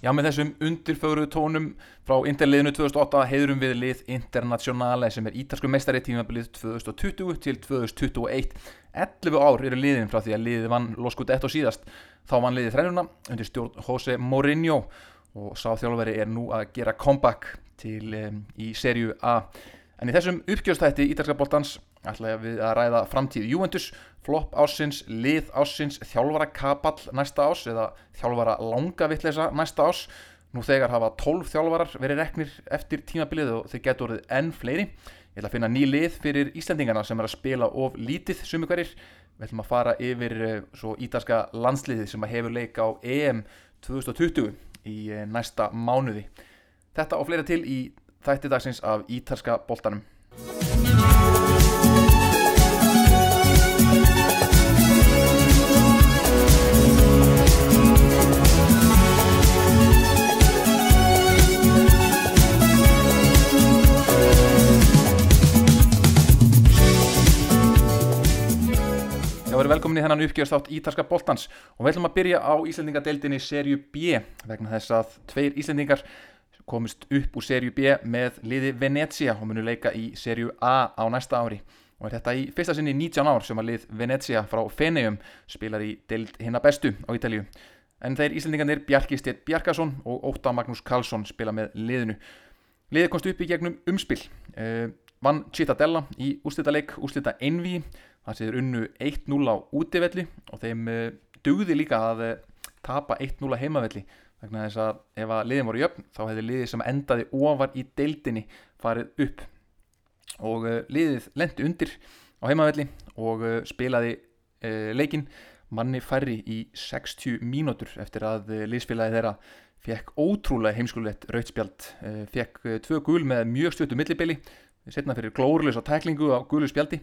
Já, með þessum undirfögru tónum frá Interliðinu 2008 heiðurum við lið Internationale sem er ítalsku meistari tímabilið 2020 til 2021. 11 ár eru liðin frá því að liðið vann loskut ett og síðast. Þá vann liðið þrænuna undir stjórn Jose Mourinho og sá þjálfveri er nú að gera comeback til um, í serju A. En í þessum uppgjörstætti ítalska boltans ætla við að ræða framtíð Juventus, flopp ásins, lið ásins, þjálfara kapall næsta ás eða þjálfara langavitleisa næsta ás. Nú þegar hafa 12 þjálfarar verið reknir eftir tímabilið og þeir getur orðið enn fleiri. Ég ætla að finna ný lið fyrir Íslandingarna sem er að spila of lítið sumi hverjir. Við ætlum að fara yfir uh, svo ítalska landsliðið sem hefur leika á EM 2020 í uh, næsta mánuði. Þetta og fleira til í þætti dagsins af ítalska boltanum. Já, verið velkomin í þennan uppgjörstátt Ítalska boltans. Og við ætlum að byrja á Íslandingadeildinni serju B vegna þess að tveir Íslandingar komist upp úr serju B með liði Venezia og munu leika í serju A á næsta ári. Og er þetta í fyrsta sinni 19 ár sem að lið Venezia frá Feneum spilar í deild hinna bestu á Ítalju en þeir Íslandingarnir Bjarki Stét Bjarkason og Óta Magnús Karlsson spila með liðinu. Liðið komst upp í gegnum umspil. Uh, vann Cittadella í úrslitaleik úrslita Envi það séður unnu 1-0 á útivelli og þeim uh, dugði líka að uh, tapa 1-0 heimavelli. Vegna þess að ef að liðin voru jöfn þá hefði liðið sem endaði ofar í deildinni farið upp. Og uh, liðið lendi undir á heimavelli og spilaði leikin manni færri í 60 mínútur eftir að liðsfélagi þeirra fekk ótrúlega heimskulegt rautspjald fekk tvö gul með mjög stöttu millibili setna fyrir glórulegs á tæklingu á gulu spjaldi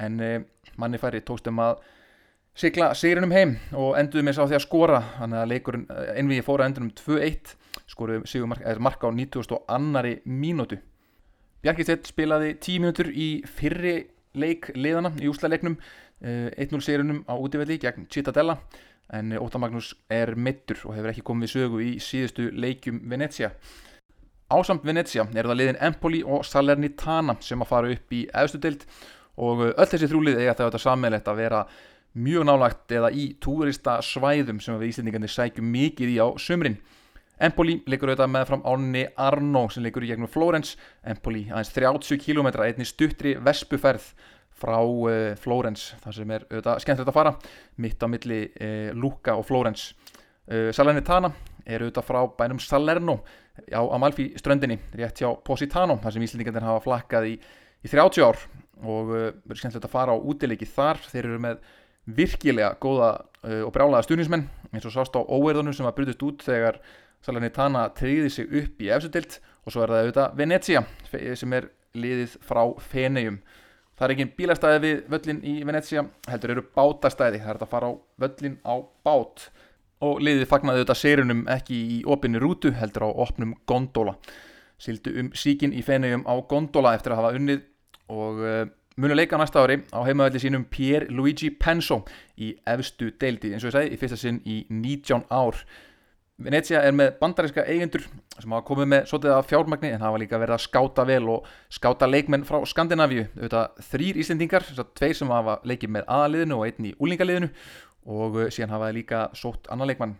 en uh, manni færri tókstum að sigla sigrinum heim og enduðu með sá því að skora þannig að leikurinn ennvið fóra endunum 2-1 skoruðu sigur mark, á 90 og annari mínútu. Bjarkistedt spilaði 10 mínútur í fyrri leik liðana í úslaleiknum 1-0 sigrinum á útivelli gegn Cittadella en Óta Magnús er mittur og hefur ekki komið sögu í síðustu leikjum Venezia Ásamt Venezia er það liðin Empoli og Salernitana sem að fara upp í efstu deild og öll þessi þrjúlið eiga þetta sammeinlegt að vera mjög nálagt eða í túrista svæðum sem við Íslandingarnir sækjum mikið í á sömrin. Empoli leikur auðvitað með fram ánni Arno sem leikur í gegnum Flórens. Empoli aðeins 30 km einni stuttri vespuferð frá uh, Flórens þar sem er auðvitað skemmtilegt að fara mitt á milli uh, Luca og Flórens. Salernitana er auðvitað frá bænum Salerno á Amalfi ströndinni rétt hjá Positano þar sem Íslandingarnir hafa flakkað í, í 30 ár. Og verður skemmtilegt að fara á útileiki þar. Þeir eru með virkilega góða uh, og brálaða stuðnismenn eins og sást á óverðunum sem var brutist út þegar Salernitana treyði sig upp í efsutild og svo er það auðvitað Venezia sem er liðið frá Feneum það er ekki bílastæði við völlin í Venezia heldur eru bátastæði það er að fara á völlin á bát og liðið fagnaði auðvitað sérunum ekki í opinni rútu heldur á opnum gondola. Sildu um síkin í Feneum á gondola eftir að hafa unnið og uh, munu leika næsta ári á heimavelli sínum Pier Luigi Penso í efstu deildi. Eins og ég segi í fyrsta sinn í 19 ár. Venezia er með bandaríska eigendur sem hafa komið með svolítið af fjármagni en hafa líka verið að skáta vel og skáta leikmenn frá Skandinavíu. Auðvitað þrýr Íslendingar, þess að tveir sem hafa leikið með aðaliðinu og einn í úlingaliðinu og síðan hafaði líka sótt annar leikmann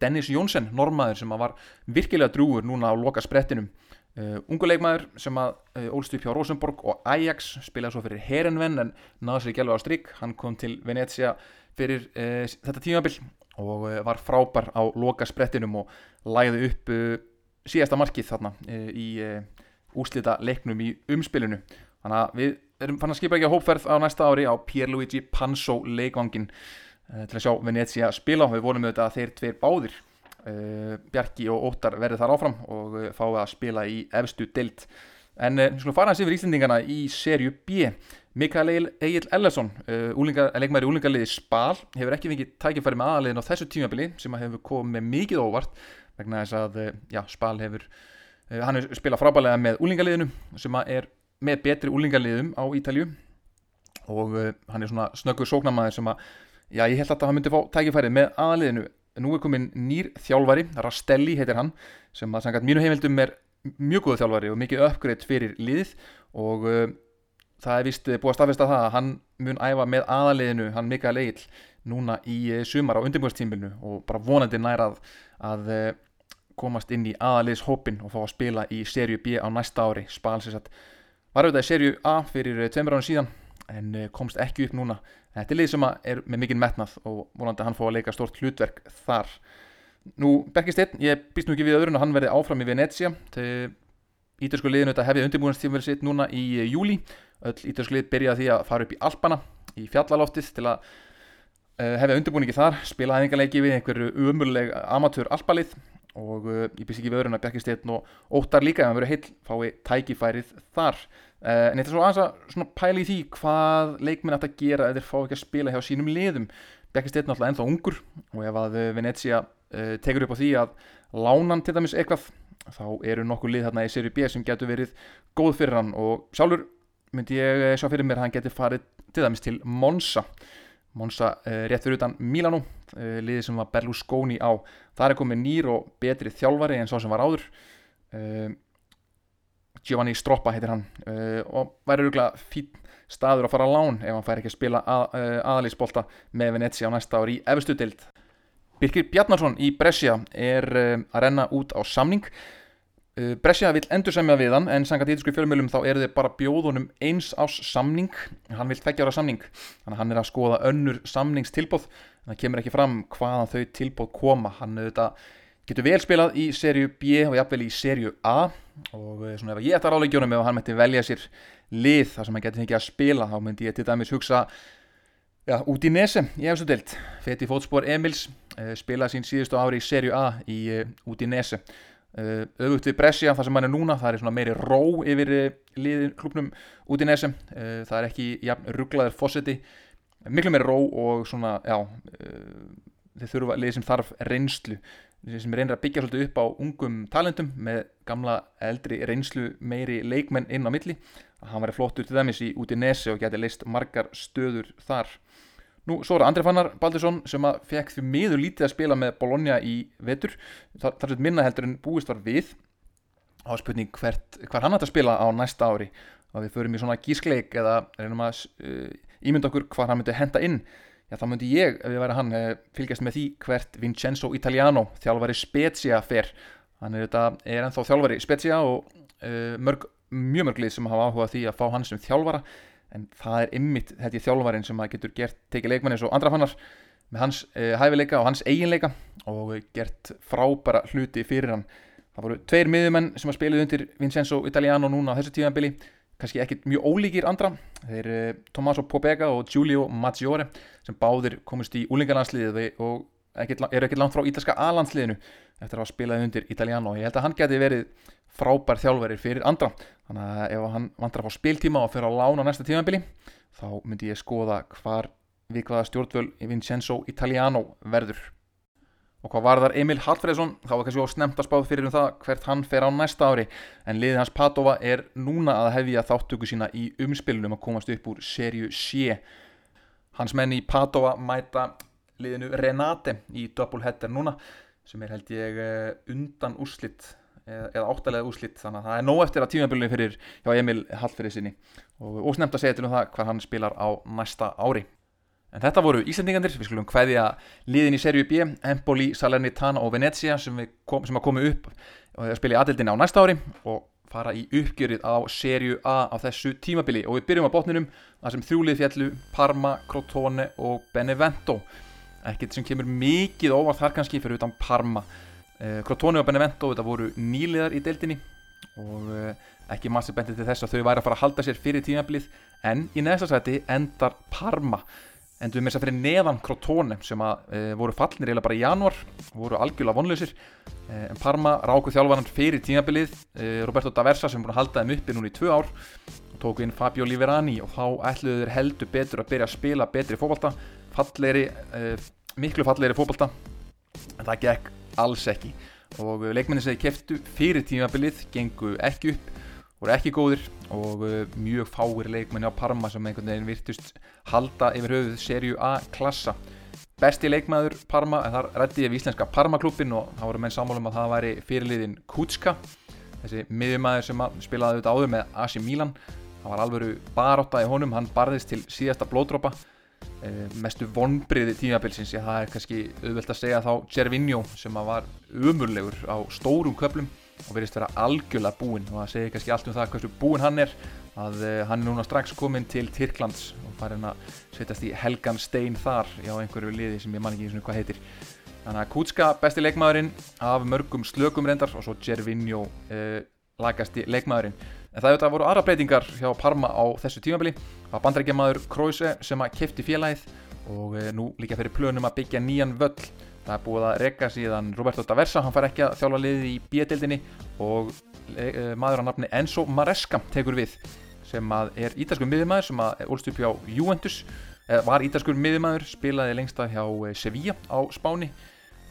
Dennis Jónsson, normaður sem var virkilega drúur núna á loka sprettinum Uh, ungu leikmaður sem að uh, ólst upp hjá Rosenborg og Ajax spilaði svo fyrir Herenven en náði sér ekki alveg á stryk hann kom til Venezia fyrir uh, þetta tímabill og var frábær á loka sprettinum og læði upp síðasta markið þarna í úslita leiknum í umspilinu. Þannig að við erum fann að skipa ekki á hópferð á næsta ári á Pierluigi Panso leikvangin til að sjá Venezia spila. Við vonum auðvitað að þeir tveir báðir Uh, Bjarki og Óttar verður þar áfram og uh, fáið að spila í efstu deilt en við skulum fara hans yfir Íslendingana í serju B. Mikael Egil Ellersson leikmæri úlingaliði Spal hefur ekki fengið tækifæri með aðaliðin á þessu tímabili sem hefur komið mikið óvart vegna þess að já, Spal hefur hann er spilað frábælega með úlingaliðinu sem er með betri úlingaliðum á Ítalju og hann er svona snöggur sóknamaður sem að já, ég held að hann myndi fá tækifæri með aðaliðinu nú er komin nýr þjálfari, Rastelli heitir hann sem að sangat mínu heimildum er mjög góð þjálfari og mikið uppgreitt fyrir liðið. Og uh, það er vist búið að staðfesta það að hann mun æfa með aðaliðinu, hann Mikael Egil núna í uh, sumar á undirbúinstímbilinu og bara vonandi nærað að uh, komast inn í aðaliðshópin og fá að spila í serju B á næsta ári. Spalsins að var auðvitað í serju A fyrir tveimur árið síðan en komst ekki upp núna. Þetta er lið sem er með mikinn metnað og vonandi hann fá að leika stort hlutverk þar. Nú, Bergistinn, ég býst nú ekki við öðrun að hann verði áfram í Venecia Ítalsku liðinu þetta hefði undirbúinstífumverið sitt núna í eh, júli öll ítalsku lið byrjaði því að fara upp í Alpana í fjallalóftið til að uh, hefja undirbúningi þar spila aðeingarleiki við einhverju umurleg amatör Alpalið og uh, ég býst ekki við öðrun að Bergistinn og óttar líka ef hann verið heil fái tækifærið þar. Uh, en þetta er svo aðeins að pæli í því hvað leikminn ætti að gera ef þeir fá ekki að spila hjá sínum liðum. Bergistinn er alltaf ennþá ungur og ef að Venecia uh, tekur upp á því að lánan til dæmis eitthvað þá eru nokkuð lið þarna í seri B sem getur verið góð fyrir hann. Og sjálfur myndi ég eh, sjá fyrir mér að hann getur farið til dæmis til Monza Monza uh, rétt fyrir utan Milano uh, liðið sem var Berlusconi á. Það er komið nýr og betri þjálfari en svo sem var áður. Giovanni Stroppa heitir hann. Og væri rúglega fín staður að fara á lán ef hann fær ekki að spila að, aðalísbolta með Venezia á næsta ári í efstu dild Birkir Bjarnarsson í Brescia er að renna út á samning. uh, Brescia vil endur semja við hann en sangat ítisku fjölmjölum þá eru þeir bara bjóðunum eins ás samning. Hann vil tveggja ára samning. Þannig að hann er að skoða önnur samningstilbóð en það kemur ekki fram hvaðan þau tilbóð koma. Hann getur vel spilað í serju B og jafnvel í serju A. Og uh, svona ef ég ætti að ráleikjónum ef hann mætti velja sér lið þar sem hann getur ekki að spila þá myndi ég til dæmis hugsa Já, út í Nese, ég hef svo deilt Feti fótspor Emils uh, spilaði sín síðustu ári í serju A í, út í Nese uh, auðvut við Brescia, það sem hann er núna það er svona meiri ró yfir liðin klubnum út í Nese það er ekki jafn, rugglaður fósetti miklu meiri ró og svona já, þeir þurfa lið sem þarf reynslu. Sem reynir að byggja svolítið upp á ungum talentum með gamla eldri reynslu meiri leikmenn inn á milli. Hann væri flottur til dæmis í út í Nese og geti leist margar stöður þar Nú, svo er Andri Fannar Baldursson sem að fekk því miður lítið að spila með Bologna í vetur. Það, það er minna heldur en búist var við. Á spurning hvert, hver hann ætti að spila á næsta ári. Og við förum í svona gískleik eða reynum að uh, ímynda okkur hvað hann myndi henda inn. Já, þá myndi ég, ef ég væri hann, uh, fylgjast með því hvert Vincenzo Italiano, þjálfari Spezia, fer. Hann er, er ennþá þjálfari Spezia og uh, mörg, mjög mörglið sem hafa áhugað því að fá hann sem þjálfara en það er ymmit þetta í þjálfvarinn sem að getur gert tekið leikmann eins og andra fannar með hans uh, hæfileika og hans eiginleika og gert frábæra hluti fyrir hann. Það voru tveir miðjumenn sem að spila undir Vincenzo Italiano núna á þessu tíðanbili kannski ekkit mjög ólíkir andra. Þeir uh, Tommaso Pobega og Giulio Maggiore sem báðir komist í úlingarlandsliðið og ekkit, eru ekkert langt frá ítalska A-landsliðinu eftir að hafa spilað undir Italiano. Og ég held að hann geti verið frábær þjálfari fyrir andra. Þannig að ef hann vantar að fá spiltíma og fyrir að lána næsta tímanbili þá myndi ég skoða hvar við hvaða stjórnvöl í Vincenzo Italiano verður. Og hvað var þar Emil Hallfredsson þá var kannski ósnemt að spáð fyrir um það hvert hann fer á næsta ári. En liðið hans Padova er núna að hefja þáttöku sína í umspilunum að komast upp úr serju C. Hans menn í Padova mæta liðinu Renate í doubleheader núna sem er held ég eh, undan úrslitt eða áttalega úslitt þannig að það er nóg eftir að tímabölunni fyrir hjá Emil Hallferði sinni og ósnemt að segja til um það hvað hann spilar á næsta ári. En þetta voru Íslandingandir, við skulum hvaðja liðin í serju B, Empoli, Salernitana og Venezia sem, kom, sem að komi upp og spila í aðildinni á næsta ári og fara í uppgjörið á serju A á þessu tímabili. Og við byrjum á botninum það sem þrjúlið fjallu Parma, Crotone og Benevento ekkert sem kemur mikið óvart þar kannski fyrir utan Parma. Uh, Crotone og Benevento þetta voru nýliðar í deildinni og uh, ekki massi bendið til þess að þau væri að fara að halda sér fyrir tímaflið en í neðsta sæti endar Parma. Endur við með þess að fyrir neðan Crotone sem að uh, voru fallnir eiginlega bara í januar voru algjörlega vonlausir. En Parma ráku þjálfvaran fyrir tímaflið Roberto Daversa sem búin að halda þeim uppi núna í tvö ár og tóku inn Fabio Liverani og þá ætluðu þeir heldur betur að byrja að spila betri fókbalta fallegri, miklu fallegri fókbalta en það gekk alls ekki. Og leikmenni sem keftu fyrir tímabilið gengu ekki upp voru ekki góðir og uh, mjög fáir leikmenni á Parma sem einhvern veginn virtust halda yfir höfuð serju A klassa. Besti leikmaður Parma en þar rætti ég við íslenska Parma-klúpin og það voru menn sammálum að það væri fyrirliðin Kutska. Þessi miðjumæður sem spilaði auðvitað áður með AC Milan það var alvöru baróta í honum, hann barðist til síðasta blódrópa mestu vonbriði tímabilsins ég það er kannski auðvelt að segja þá Gervinho sem var umurlegur á stórum köplum og verðist vera algjörlega búinn. Og það segir kannski allt um það hversu búinn hann er að uh, hann er núna strax kominn til Tyrklands og farin að setjast í Helgan Stein þar á einhverju liði sem ég man ekki eins og hvað heitir. Þannig að Kutska besti leikmaðurinn af mörgum slökum reyndar og svo Gervinho uh, lagasti leikmaðurinn en það auðvitað voru aðra breytingar hjá Parma á þessu tímabili. Það var bandrækjamaður Kroise sem að kefti félagið og uh, nú líka fyrir plönum að byggja nýjan völl. Það er búið að rekka síðan Roberto Daversa hann fær ekki að þjálfa liðið í B-dildinni og maður á nafni Enzo Maresca tekur við sem er ítalskur miðjumæður sem er úlst upp hjá Juventus. Var ítalskur miðjumæður, spilaði lengsta hjá Sevilla á Spáni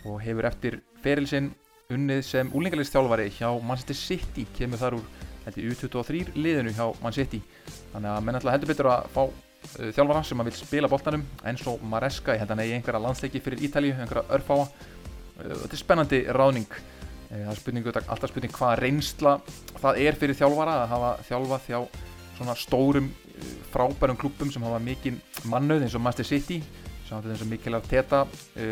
og hefur eftir ferilsinn unnið sem úlingarleikstjálfari hjá Manchester City. Kemur þar úr U23 liðinu hjá Man City. Þannig að menn alltaf heldur betur að fá uh, þjálfara sem að vil spila boltanum eins og Maresca, ég held að hann eigi einhverja landsleiki fyrir Ítalíu, einhverja örfáa. Uh, þetta er spennandi ráðning. Uh, það er spurningu, alltaf spurning hvað reynsla það er fyrir þjálfara að hafa þjálfað þjá svona stórum frábærum klubum sem hafa mikið mannauð eins og Master City. Hafa eins og mikil af teta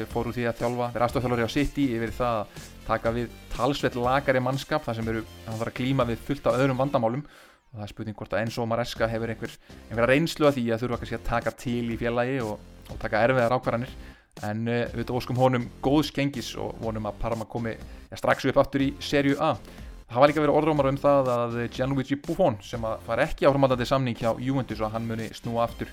fór úr því að þjálfa, vera aðstofþjálfari á City yfir það að taka við talsveit lagari mannskap þar sem eru að fara að klíma við fullt á öðrum vandamálum. Og það er spurning hvort að Enzo Maresca hefur einhver, einhver reynslu að því að þurfa kannski að taka til í félagi og, og taka erfiðar ákvarðanir. En uh, við óskum honum góð skengis og vonum að Parma komi ja, strax upp áttur í serju A það var líka verið orðrómar um það að Gianluigi Buffon sem að fara ekki áhrumaldandi samning hjá Juventus og hann muni snúa aftur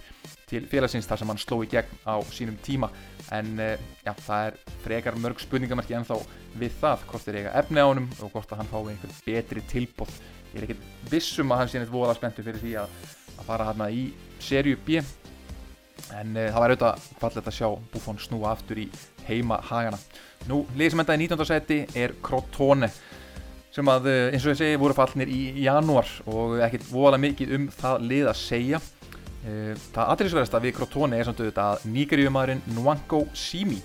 til félagsins þar sem hann sló í gegn á sínum tíma. En uh, já, það er frekar mörg spurningamarki en þá við það hvort þeir eiga efni á honum og hvort að hann fái einhver betri tilbóð ég er ekkert vissum að hann sé neitt voða spenntu fyrir því að, að fara hérna í serju B. En uh, það var auðvitað fallet að sjá Buffon snúa aftur í heima hagana nú, liðið sem endaði 19. seti er Crotone sem að uh, eins og ég segi voru fallnir í janúar og ekkert voða mikið um það lið að segja. Uh, það aðriðsverðast að við Crotone er samt auðvitað að nýgarjumæðurinn Nwanko Simi.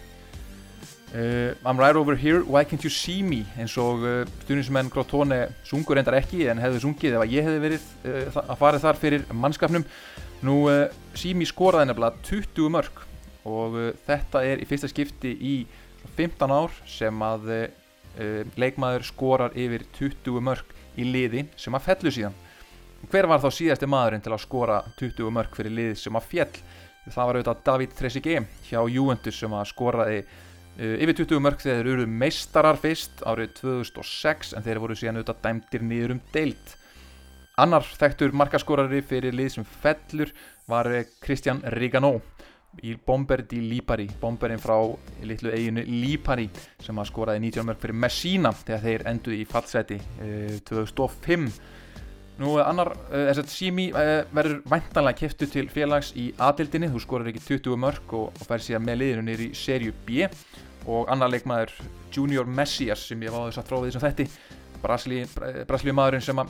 Uh, I'm right over here, why can't you see me? Eins og stuðnismenn Crotone sungur endar ekki en hefðu sungið ef að ég hefði verið að fara þar fyrir mannskapnum. Nú Simi skoraði nefnilega 20 mörg og þetta er í fyrsta skipti í 15 ár sem að leikmaður skorar yfir 20 mörg í liði sem að fellu síðan. Hver var þá síðasti maðurinn til að skora 20 mörg fyrir liði sem að fjell það var auðvitað David Trezeguet hjá Juventus sem að skoraði Uh, yfir 20 mörg þegar þeir eru meistarar fyrst árið 2006 en þeir voru síðan auðvitað dæmtir nýður um deilt. Annar þekktur markaskorari fyrir lið sem fellur var Kristján Rigano í Bomber di Lipari, bomberinn frá litlu eiginu Lipari sem að skoraði 19 mörg fyrir Messina þegar þeir enduði í fallseti uh, 2005. Nú annar, uh, þess að Simi uh, verður væntanlega kæftu til félags í aðildinni, þú skorar ekki 20 mörg og, og fær síðan með liðinu nýri í serju B. Og annar leikmaður Junior Messias sem ég var á þess að tróða því sem þetta Brasilíu maðurinn sem uh,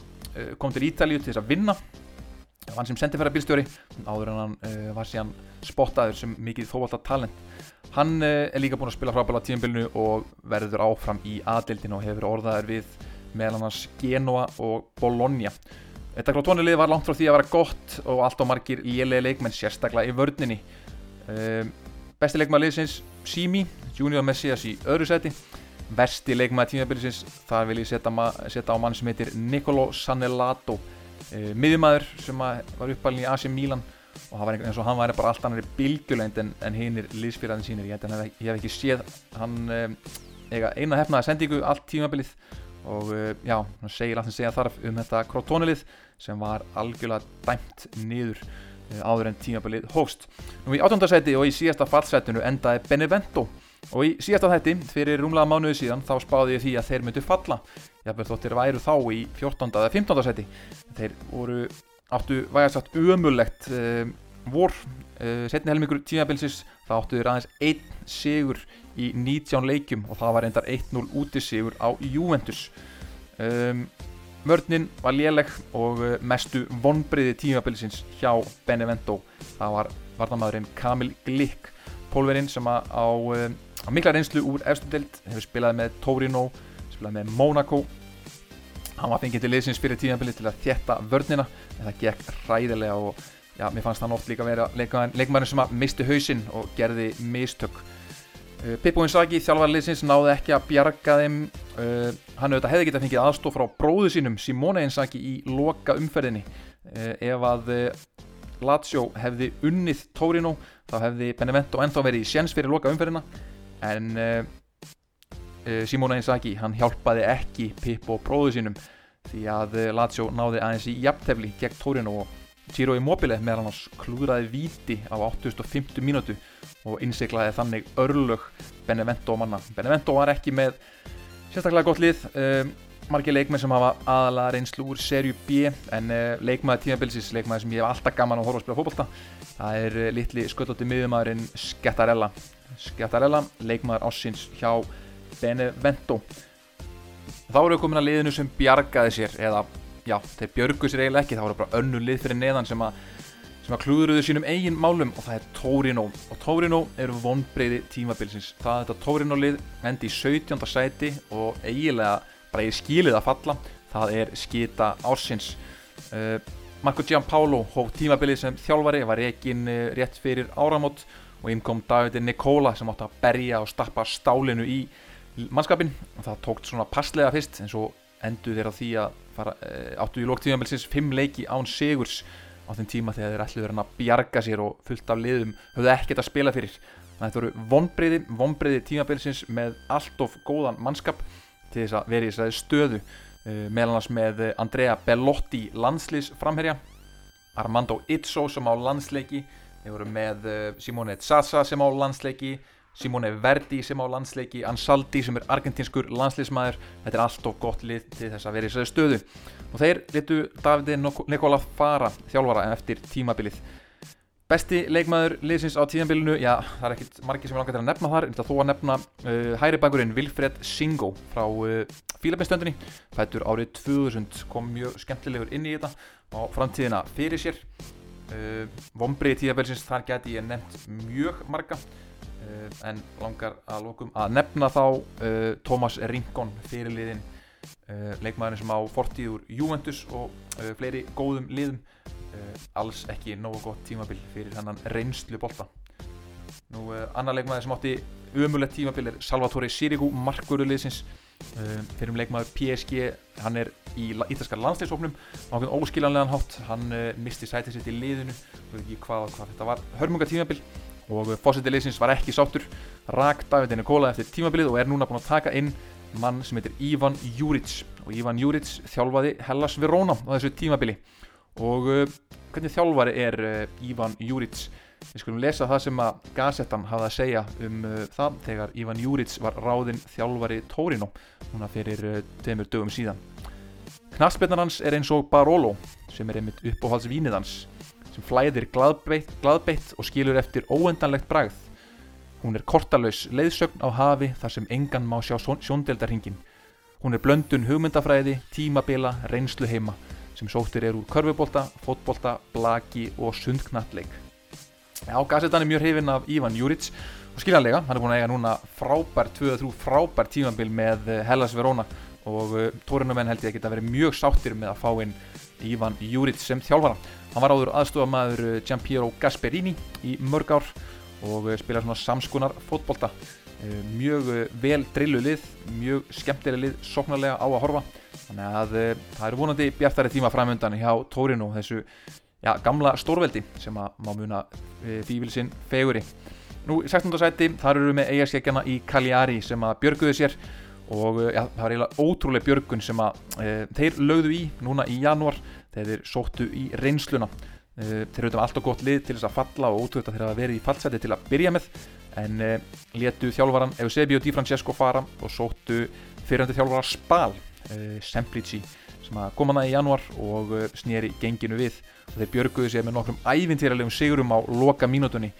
kom til Ítalíu til þess að vinna hann sem sendi fyrir bílstjóri áður en hann uh, var síðan spottaður sem mikið þóvalda talent hann uh, er líka búin að spila frábæla tíumbilinu og verður áfram í aðdeildinu og hefur orðaður við meðal annars Genoa og Bologna. Þetta klótónilið var langt frá því að vera gott og allt á margir lélega leikmenn sérstaklega í vördninni Besti leikmaður liðsins Simi Junior Messias í öðru seti versti leikmaði tímabilisins þar vil ég setja á mann sem heitir Nicolo Sanelato e, miðjumæður sem var uppalinn í AC Milan og það var eins og hann væri bara allt annari bilgjulegt en, en hinn er liðsfyrðin sínir ég, hef, ég hef ekki séð hann e, eina hefnaði sendingu allt tímabilið og e, já, hann segir allt sem segja þarf um þetta krotónilið sem var algjörlega dæmt niður áður en tímabilið hóst nú í átjóndarsæti og í síðasta fallsætinu endaði Benevento Og í síðasta þætti, fyrir rúmlega mánuðu síðan, þá spáði ég því að þeir myndu falla. Jáfnveg þóttir væru þá í 14. eða 15. seti. Þeir voru áttu vægast átt umulegt uh, vor, uh, setni helmingur tímabilsis, þá áttu þeir aðeins einn sigur í 19 leikum og það var endar 1-0 útisigur á Juventus. Um, mörnin var léleg og uh, mestu vonbriði tímabilsins hjá Benevento. Það var varnamæðurinn Kamil Glick pólverinn sem á, á mikla reynslu úr eftirdelt, hefur spilað með Torino, spilað með Monaco hann var fengið til liðsins fyrir tímanbili til að þjætta vörnina en það gekk ræðilega og já, mér fannst hann oft líka vera leikmærin sem að misti hausinn og gerði mistök. Uh, Pippo Inzaghi, þjálfar liðsins, náði ekki að bjarga þeim. Uh, hann auðvitað hefði getað fengið aðstof frá bróðu sínum Simone Inzaghi í loka umferðinni uh, ef að Lazio hefði unnið Torino þá hefði Benevento ennþá verið í séns fyrir loka umferðina en uh, Simone Inzaghi hann hjálpaði ekki Pippo bróðu sínum því að uh, Lazio náði aðeins í jafntefli gegn Torino og Ciro Immobile meðan hans klúðraði víti á 850 mínútu og innsiklaði þannig örlög Benevento manna. Benevento var ekki með sérstaklega gott lið um, margir leikmenn sem hafa aðalega reynslu úr serju B en uh, leikmaði tímabilsis, leikmaði sem ég hef alltaf gaman að horfa að spila fólkbólta það er uh, litli sköldótti miðumæðurinn Skettarella Skettarella, leikmaður ásins hjá Benevento þá eru við komin að liðinu sem bjargaði sér eða já, þeir björgu sér eiginlega ekki, það voru bara önnu lið fyrir neðan sem að sem að klúðuruðu sínum eigin málum og það er Torino. Og Torino eru vonbreyði tímabilsins. Það er þetta Torino lið endi í 17. sæti og eiginlega bara ég skilið að falla það er skita ársins. Uh, Marco Giampaolo hóf tímabilið sem þjálfari var reygin uh, rétt fyrir áramót og inn kom Davide Nicola sem átti að berja og stappa stálinu í mannskapin og það tókt svona passlega fyrst en svo endur þeir á því að fara, uh, áttu í lók tímabiliðsins fimm leiki án sigurs. Á þeim tíma þegar þeir ætluður að bjarga sér og fullt af liðum höfðu ekkert að spila fyrir. Þannig að þetta voru vonbreyði, vonbreyði tímabilsins með allt of góðan mannskap til þess að vera í þessari stöðu. Uh, meðal annars með Andrea Bellotti landslýsframherja Armando Izzo sem á landsleiki. Við vorum með uh, Simone Zaza sem á landsleiki Simone Verdi sem á landsleiki Ansaldi sem er argentinskur landslýsmæður þetta er allt og gott lið til þess að vera í þessari stöðu. Og þeir litu Davide Nikola fara þjálfara eftir tímabilið. Besti leikmaður liðsins á tíðanbílunu, já það er ekkit margir sem er langar til að nefna þar, en það þó að nefna uh, hæri bakurinn Vilfred Singo frá uh, Fílabenstöndinni, fættur árið 2000, kom mjög skemmtilegur inn í þetta og framtíðina fyrir sér. Uh, Vombrið tíðanbílsins, þar geti ég nefnt mjög marga, en langar að lókum að nefna þá uh, Thomas Rincon fyrirliðin, uh, leikmaðurinn sem á fortíð úr Juventus og fleiri góðum liðum. Uh, alls ekki nógu gott tímabil fyrir hennan reynslu bolta. Nú uh, annar leikmaður sem átti umulett tímabil er Salvatore Sirigu markuruliðsins uh, fyrir um leikmaður PSG hann er í ítalska landsleisofnum á okkur óskiljanlegan hátt. Hann misti sætið sitt í liðinu og ekki hvað, hvað þetta var. Hörmunga tímabil og fósitið liðsins var ekki sáttur. Rak David Nikola eftir tímabilið og er núna búin að taka inn mann sem heitir Ivan Juric og Ivan Juric þjálfaði Hellas Verona á þessu tímabili. Og uh, hvernig þjálfari er uh, Ivan Juric við skulum lesa það sem að Gazettan hafði að segja um uh, það þegar Ivan Juric var ráðinn þjálfari Torino núna fyrir tveimur dögum síðan. Knastbyrnar hans er eins og Barolo sem er einmitt uppáhaldsvínið hans sem flæðir gladbeitt, gladbeitt og skilur eftir óendanlegt bragð hún er kortalauðs leiðsögn á hafi þar sem engan má sjá sjóndeldarhingin hún er blöndun hugmyndafræði, tímabila, reynslu heima sem sóttir er úr körfubólta, fótbólta, blaki og sundknattleik. Já, Gazetan er mjög hrifinn af Ivan Juric og skiljanlega, hann er búin að eiga núna frábær, 2-3 frábær tímanbíl með eh, Hellas Verona og uh, tórinumenn held ég að geta verið mjög sáttir með að fá inn Ivan Juric sem þjálfara. Hann var áður aðstofamæður eh, Giampiero Gasperini í mörg ár og uh, spila svona samskunar fótbólta. Uh, mjög vel drillu lið, mjög skemmtileg lið, sóknarlega á að horfa þannig að það eru vonandi bjartari tíma framöndan hjá Tórinu þessu já, gamla stórveldi sem að má muna eh, fívilsinn feguri nú í 16. sæti þar eru við með eigaskekjana í Cagliari sem að björguðu sér og já, það var eiginlega ótrúlega björgun sem að þeir lögðu í núna í januar þeir sóttu í reynsluna. Þeir eru alltaf gott lið til þess að falla og ótrúlega þeir hafa verið í fallseti til að byrja með. En letu þjálfvaran Eusebio Di Francesco fara og sóttu fyrirhandi þjálfvara Spal uh, Semplici sem kom hana í januar og snýri genginu við. Og þeir björguðu sér með nokkrum ævintýralegum sigurum á loka mínutunni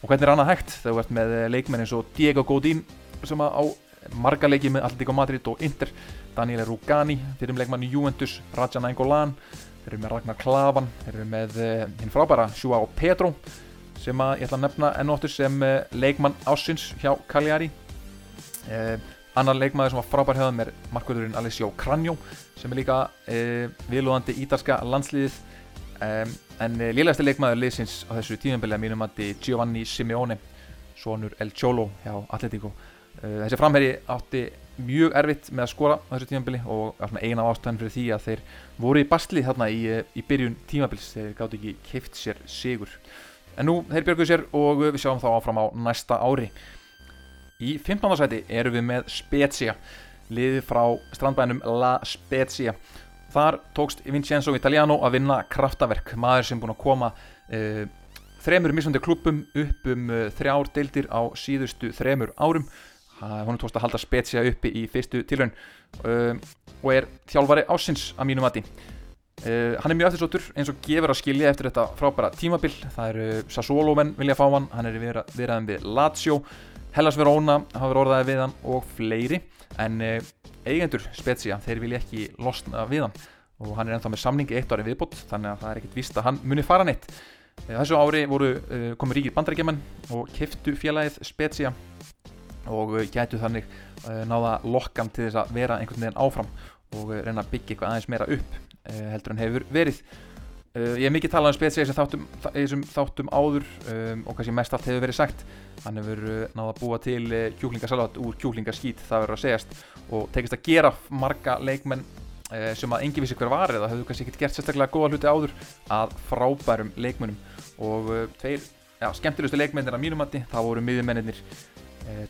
og hvernig er annað hægt? Þegar þú ert með eh, leikmenn eins og Diego Godín sem á marga leiki með Atletico Madrid og Inter Daniele Rugani, með leikmann Juventus Raja Nainggolan, þeir eru með Ragnar Klavan þeir eru með uh, hinn frábæra Joao Pedro sem að ég ætla að nefna ennóttur sem uh, leikmann ásins hjá Cagliari. Uh, annar leikmaður sem var frábær þeim er markvöldurinn Alessio Cranjo sem er líka uh, vilúðandi ítalska landsliðið. Um, en liðlegasti leikmaður liðsins á þessu tímanbili að mínum að Giovanni Simeone svonur El Cholo hjá Atletico. Uh, þessi framherri átti mjög erfitt með að skora á þessu tímanbili og eina ástæðan fyrir því að þeir voru í bastli þarna í, í byrjun tímabils. Þeir gátt ekki keift sér sigur. En nú þeir björguðu sér og við sjáum þá áfram á næsta ári. Í 15. sæti erum við með Spezia liðið frá strandbænum La Spezia. Þar tókst Vincenzo Italiano að vinna kraftaverk maður sem búin að koma uh, þremur mismandi klubum upp um uh, þrjár deildir á síðustu þremur árum hún tókst að halda Spezia uppi í fyrstu tilraun uh, og er þjálfari ásins að mínu mati. Uh, hann er mjög eftirsóttur eins og gefur að skilja eftir þetta frábæra tímabill það eru Sassuolo menn vilja fá hann hann er viðraðin við Lazio Hellas Verona hafa verið orðaði við hann og fleiri. En uh, eigendur Spezia þeir vilja ekki losna við hann. Og hann er ennþá með samningi eitt ári viðbútt þannig að það er ekkert vist að hann muni fara neitt. Þessu ári voru komið ríkir bandarækjumenn og keftu félagið Spezia og eh, gætu þannig uh, náða lokkan til þess að vera einhvern veginn áfram og uh, reyna að byggja eitthvað aðeins meira upp heldur en hefur verið. Ég hef mikið talað um spetsið þessum þessum þáttum áður og kannski mest allt hefur verið sagt. Hann hefur náða að búa til kjúklingasalat úr kjúklingaskít það verður að segjast og tekist að gera marga leikmenn sem að engi vissi hver var eða hefur kannski ekkert gert sérstaklega góða hluti áður að frábærum leikmennum og tveir ja, skemmtilegustu leikmennir að mínumatti það voru miðjumennir Eh,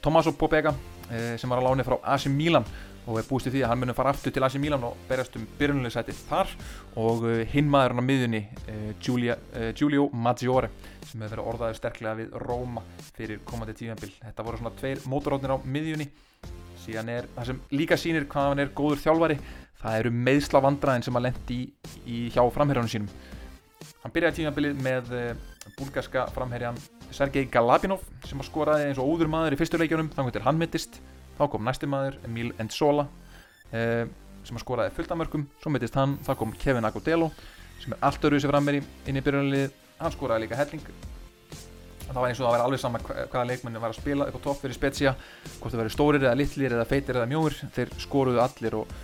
Tommaso Pobega eh, sem var á láni frá AC Milan og er búist í því að hann munum fara aftur til AC Milan og berjast um byrjunleysætið þar. Og eh, hinn maður hann á miðunni Giulia, Giulio Maggiore sem hefur verið orðaðið sterklega við Róma fyrir komandi tífambil þetta voru svona tveir mótorótnir á miðjunni. Síðan er það sem líka sýnir hvað hann er góður þjálfari það eru meðsla vandraðin sem að lendi í, í hjá framherjónu sínum. Hann byrjaði tífambilið með búlgarska framherjan Sergei Galabinov sem að skoraði eins og óður maður í fyrstuleikjunum þannig að hann mittist. Þá kom næsti maður Emil Endsola eh, sem að skoraði fulltamörkum svo mittist hann, þá kom Kevin Agudelo sem er allt öruð sem frammeir inn í byrjunalið hann skoraði líka helling. Það var eins og það var alveg sama hvaða leikmenni var að spila upp á topp fyrir Spezia hvort það verið stórir eða litlir eða feitir eða mjóir. Þeir skoruðu allir og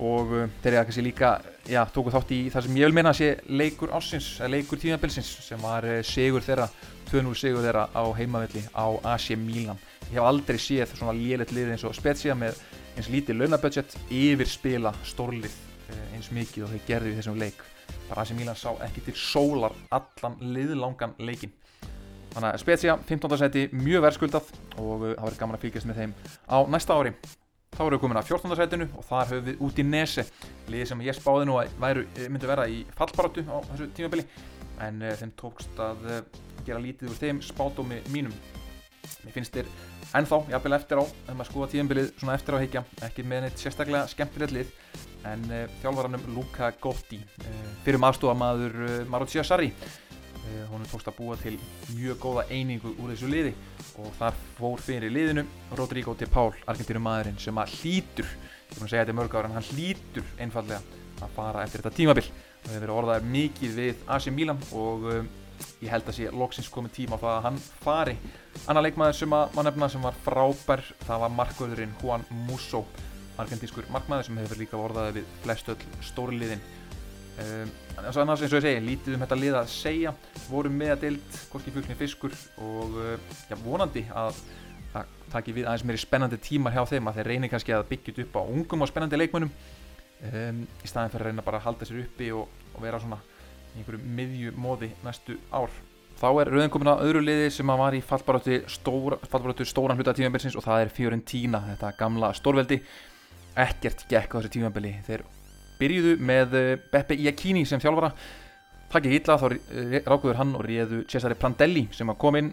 og uh, þeir eru kannski líka já, tóku þátt í það sem ég vil meina að sé leikur ásins, eða leikur tímabilsins sem var uh, sigur þeirra 2-0 sigur þeirra á heimavelli á AC Milan. Ég hef aldrei séð svona lélitt lið eins og Spezia með eins lítið launabudget yfir spila stórlið uh, eins mikið og þeir gerði við þessum leik. Bara AC Milan sá ekki til sólar allan liðlangan leikin þannig að Spezia 15. seti mjög verðskuldað og það verður gaman að fylgjast með þeim á næsta ári Þá erum við komin að 14. setinu og þar höfum við út í Nese liði sem ég spáði nú að væru, eh, myndi vera í fallbarátu á þessu tímabili. En uh, þeim tókst að uh, gera lítið úr þeim spátómi mínum. Mér finnst þér ennþá, jafnvel eftir á þegar maður skoða tímabilið svona eftir á heikja ekki með neitt sérstaklega skemmtilegt lið. En uh, þjálfvaranum Luka Gotti fyrir maðurstofamaður Maruccia Sarri hún tókst að búa til mjög góða einingu úr þessu liði og þar fór fyrir liðinu Rodrigo de Paul, argentínum maðurinn sem að hlýtur, ég er búin að segja þetta mörg ára en hann hlýtur einfallega að fara eftir þetta tímabill það hefur verið orðaðið mikið við AC Milan og um, ég held að sé loksins komið tíma á það að hann fari. Annar leikmaður sem að mann nefna sem var frábær það var markvöðurinn Juan Musso argentískur markmaður sem hefur líka orðaðið við flestöll stórliðin um, annars eins og ég segi, lítið um þetta lið að segja. Vorum með að deilt, hvorki fjöldni fiskur og uh, já, vonandi að það taki við aðeins meiri spennandi tímar hjá þeim að þeir reynir kannski að byggja upp á ungum og spennandi leikmönnum. Um, í staðin fyrir að reyna bara að halda sér uppi og, og vera svona í einhverju miðjumóði næstu ár. Þá er rauðin komin að öðru liði sem að var í fallbaróttu stóra, stóran hluta tímabilsins og það er Fiorentina, þetta gamla stórveldi. Ekkert gekk á þessu tímabili. Þeir byrjuðu með eh, Beppe Iacchini sem þjálfara. Takkið illa þá rákuður hann og réðu Cesare Prandelli sem kom inn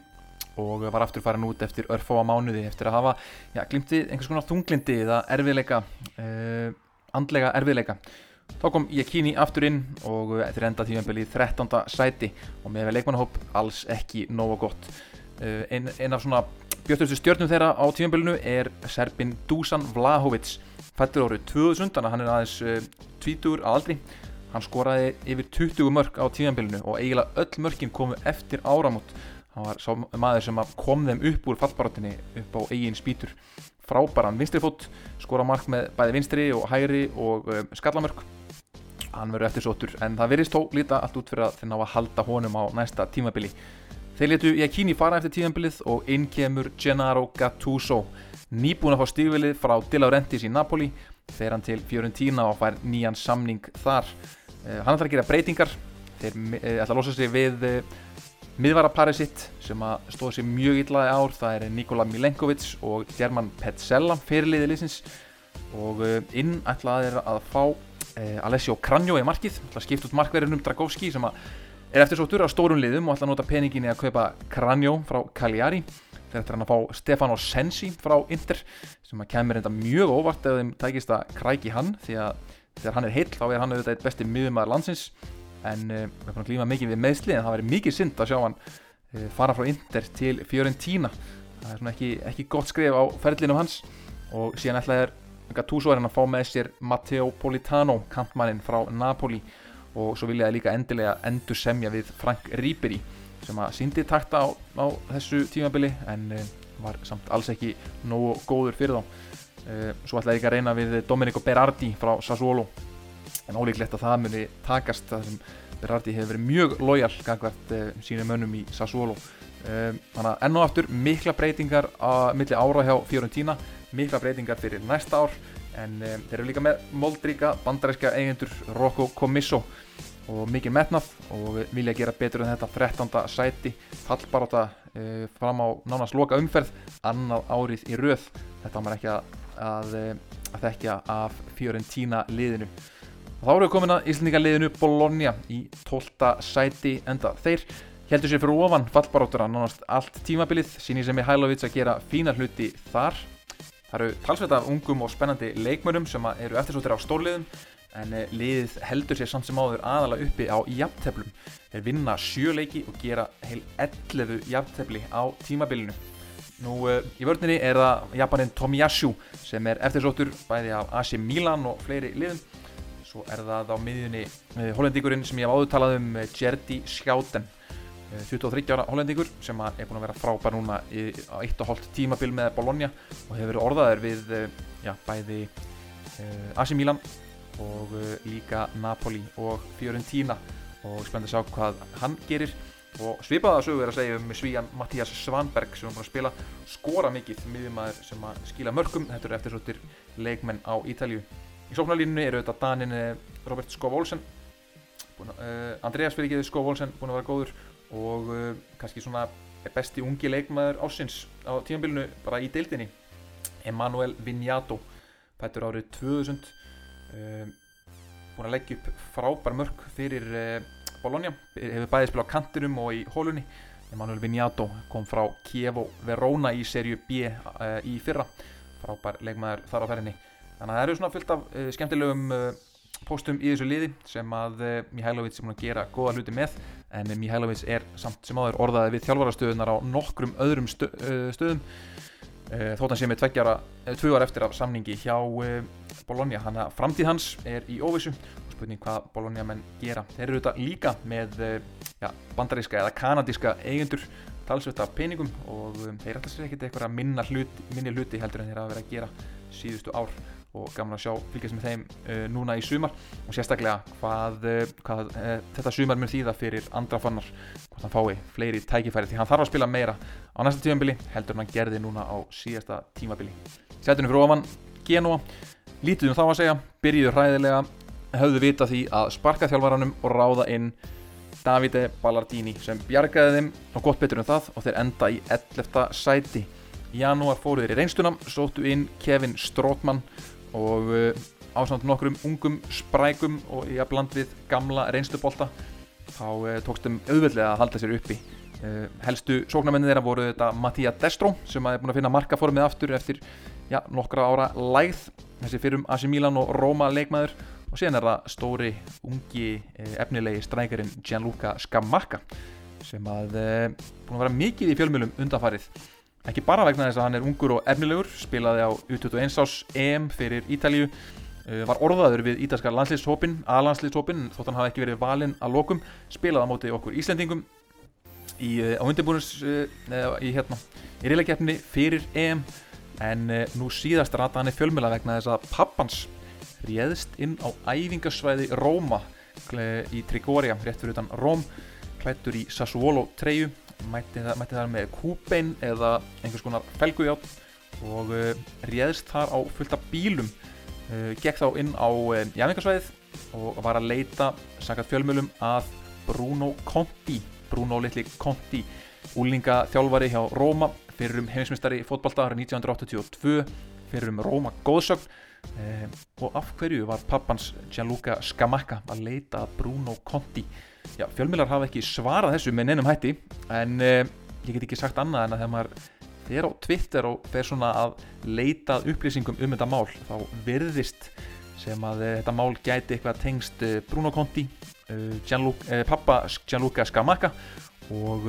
og var aftur farin út eftir örfáa mánuði eftir að hafa ja, glimtið einhvers konar þunglindi eða erfiðleika uh, andlega erfiðleika. Þá kom Iacchini aftur inn og eftir enda tímanbili í 13. sæti og með leikmannahóp alls ekki nógu gott. Uh, einn ein af svona bjöttustu stjórnum þeirra á tímanbilinu er Serbin Dusan Vlahovic fættur árið 2000 þannig að hann er aðeins uh, tvítur að aldri. Hann skoraði yfir 20 mörg á tímanbílinu og eiginlega öll mörgin komu eftir áramót. Hann var sá maður sem kom þeim upp úr fallbarátinni upp á eigin spýtur. Frábæran vinstrifót skora mark með bæði vinstri og hægri og um, skallamörk. Hann verður eftir sótur en það verðist tó líta allt út fyrir að þeir ná að halda honum á næsta tímabili. Þeir letu Jakini fara eftir tímabilið og inn kemur Gennaro Gattuso nýbúin að fá stígvilið frá De Laurentiis í Napoli. Fer hann til Fiorentina og fær nýjan samning þar. Uh, hann ætlar að gera breytingar. Þeir uh, ætla að losa sig við uh, miðvaraparið sitt sem að stóða sér mjög illaði ár. Það er Nikola Milenkovic og German Petzella fyrirliði liðsins. Og inn ætlaði að fá Alessio Cranjo í markið. Ætla að skipta út markverðinum Dragovski sem að er eftir svo tur á stórum liðum og ætla að nota peninginni að kaupa Cranjo frá Cagliari þegar þetta er hann að fá Stefano Sensi frá Inter sem að kemur enda mjög óvart ef þeim tækist að kræki hann því að þegar hann er heill þá er hann auðvitað eitt besti miðumæðar landsins. En uh, við erum að glíma mikið við meðsli en það verður mikið synd að sjá hann uh, fara frá Inter til Fiorentina. Það er svona ekki, ekki gott skrif á ferlinum hans. Og síðan ætlaði Gattuso er hann að fá með sér Matteo Politano, kampmannin frá Napoli. Og svo vilja það líka endilega endur semja við Frank Ribery sem að síndi takta á, á þessu tímabili en uh, var samt alls ekki nógu góður fyrir þá. Uh, svo ætlaði ég að reyna við Domenico Berardi frá Sassuolo en ólíklegt að það muni takast það sem Berardi hefur verið mjög lojal gangvært uh, sínum mönnum í Sassuolo. Þannig að enn og aftur mikla breytingar á milli ára hjá Fiorentina mikla breytingar fyrir næsta ár en þeir eru líka með moldríka bandaræska eigendur Rocco Commisso og mikið metnað og vilja gera betur en þetta 13. sæti fallbaráta uh, fram á nánast loka umferð annað árið í röð þetta var ekki að, að, að þekkja af Fiorentina liðinu og þá eru við komin að Íslandíka liðinu Bologna í 12. sæti enda þeir heldur sér fyrir ofan fallbarátura nánast allt tímabilið sín í sem er Hælovits að gera fína hluti þar það eru talsveit af ungum og spennandi leikmörum sem eru eftirsóttir á stórliðum en eh, liðið heldur sér samt sem áður aðalega uppi á jafnteflum. Þeir vinna sjö leiki og gera heil 11 jafntefli á tímabilinu. Nú uh, í vördninni er það japaninn Tomiyasu sem er eftirsóttur bæði af AC Milan og fleiri liðum. Svo er það á miðjunni uh, hollendíkurinn sem ég hef áður talað um, Gerdi Skjáten. 23 ára hollendingur sem er búin að vera frábær núna í, á 1,5 tímabil með Bologna og hefur verið orðaður við já, bæði AC Milan og uh, líka Napoli og Fiorentina. Og spennt að sjá hvað hann gerir. Og svipaða sögu er að segja um svíjan Mattías Svanberg sem er búin að spila skora mikið miðjumæður sem að skila mörgum. Þetta eru eftirsóttir leikmenn á Ítalju í sóknarlínunni eru þetta Danin eh, Robert Skov Olsen uh, Andreas Fyrirgeði Skov Olsen búin að vera góður og uh, kannski svona besti ungi leikmæður ásins á tímanbílunu bara í deildinni. Emanuel Vignato pættur árið 2000 um, búin að leggja upp frábær mörg fyrir uh, Bologna. Hefur bæðið spilað á kantinum og í hólunni Emanuel Vignato kom frá Kievo Verona í serju B uh, í fyrra. Frábær leikmaður þar á ferðinni. Þannig að það eru svona fullt af uh, skemmtilegum póstum í þessu liði sem að Mihailovic er búin að gera goða hluti með. En Mihailovic er samt sem áður orðaði við þjálfarastöðunar á nokkrum öðrum stö, stöðum þóttan sem er tvö ára eftir af samningi hjá Bologna, hann að framtíð hans er í óvissu. Og spurning hvað Bologna menn gera. Þeir eru þetta líka með eh, ja, bandaríska eða kanadíska eigendur. Talsvöld af peningum og þeir ætla sér ekkert eitthvað að hlut, minni hluti heldur en þeir hafa verið að gera síðustu ár. Og gaman að sjá fylgjast með þeim uh, núna í sumar. Og sérstaklega hvað, uh, hvað uh, þetta sumar mun þýða fyrir andra fannar. Hvort hann fái fleiri tækifæri því hann þarf að spila meira á næsta tímabili heldur hann gerði núna á síðasta tímabili. Sætunum fyrir ofan Genoa Lítið um þá að segja, byrjuðu hræðilega, höfðu vita því að sparka þjálfvaranum og ráða inn Davide Ballardini sem bjargaði þeim og gott betur um það og þeir enda í 11. sæti. Í janúar fóruð þeir í reynstuna, sóttu inn Kevin Strótmann og uh, ásamt nokkrum ungum sprækum og í að bland við gamla reynstubólta þá uh, tókstum auðveldlega að halda sér uppi. Uh, helstu sóknarmenni þeirra voru þetta Mattia Destro sem aðeins búin að finna markaformið aftur eftir já, nokkra ára læð þessi fyrrum AC Milan og Roma leikmaður. Og síðan er það stóri ungi eh, efnilegi strækjarinn Gianluca Scamacca sem að eh, búin að vera mikið í fjölmjölum undanfarið. Ekki bara vegna þess að hann er ungur og efnilegur spilaði á U21 ás EM fyrir Ítalíu var orðaður við ítalska landslýshópin, A-landslýshópin þótt hann hafi ekki verið valinn að lokum spilaði á móti okkur Íslendingum í, á undirbúinus í hérna í riðleikefni fyrir EM. En nú síðast rata hann í fjölmjöla vegna þess að pappans réðst inn á æfingarsvæði Róma í Trigoria, rétt fyrir utan Róm klættur í Sassuolo treyu mætti það, mætti það með kúbein eða einhvers konar felgujátt og réðst þar á fullta bílum. Gekk þá inn á jæfingarsvæðið og var að leita sakat fjölmjölum að Bruno Conti Bruno litli Conti úlinga þjálfari hjá Róma fyrir um heimismistari fótballtaðar 1982 fyrir um Róma góðsögn og af hverju var pappans Gianluca Scamacca að leita Bruno Conti? Já, fjölmjölar hafa ekki svarað þessu með neinum hætti en uh, ég get ekki sagt annað en að þegar maður er á Twitter og fer svona að leita upplýsingum um þetta mál þá virðist sem að uh, þetta mál gæti eitthvað tengst uh, Bruno Conti, Gianluca, pappa Gianluca Scamacca og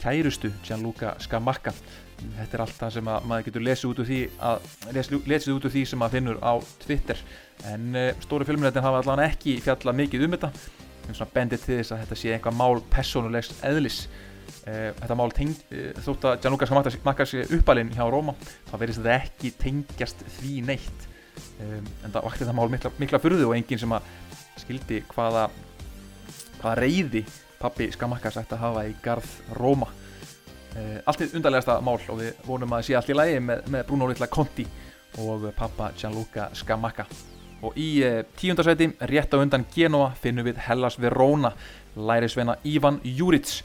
kærustu Gianluca Scamacca. Þetta er allt það sem maður getur lesið út úr því, að, lesið út úr því sem maður finnur á Twitter. En stóri fjölmjölarnir hafa allavega ekki fjallað mikið um þetta. Bendið til þess að þetta sé einhvað mál personulegs eðlis. Þetta mál tengd, uh, þótt að Gianluca Scamacca sé uppalinn hjá Róma þá verðist þetta ekki tengjast því neitt. En það vakti það mál mikla, mikla fyrðu og enginn sem að skildi hvaða hvaða reyði pappi Scamacca sætti að hafa í garð Róma? Uh, allt er undarlegasta mál og við vonum að sé allt í lægi með, með Bruno Littla Conti og pappa Gianluca Scamacca. Og í uh, tíundarsæti rétt á undan Genoa finnum við Hellas Verona lærisveina Ivan Juric.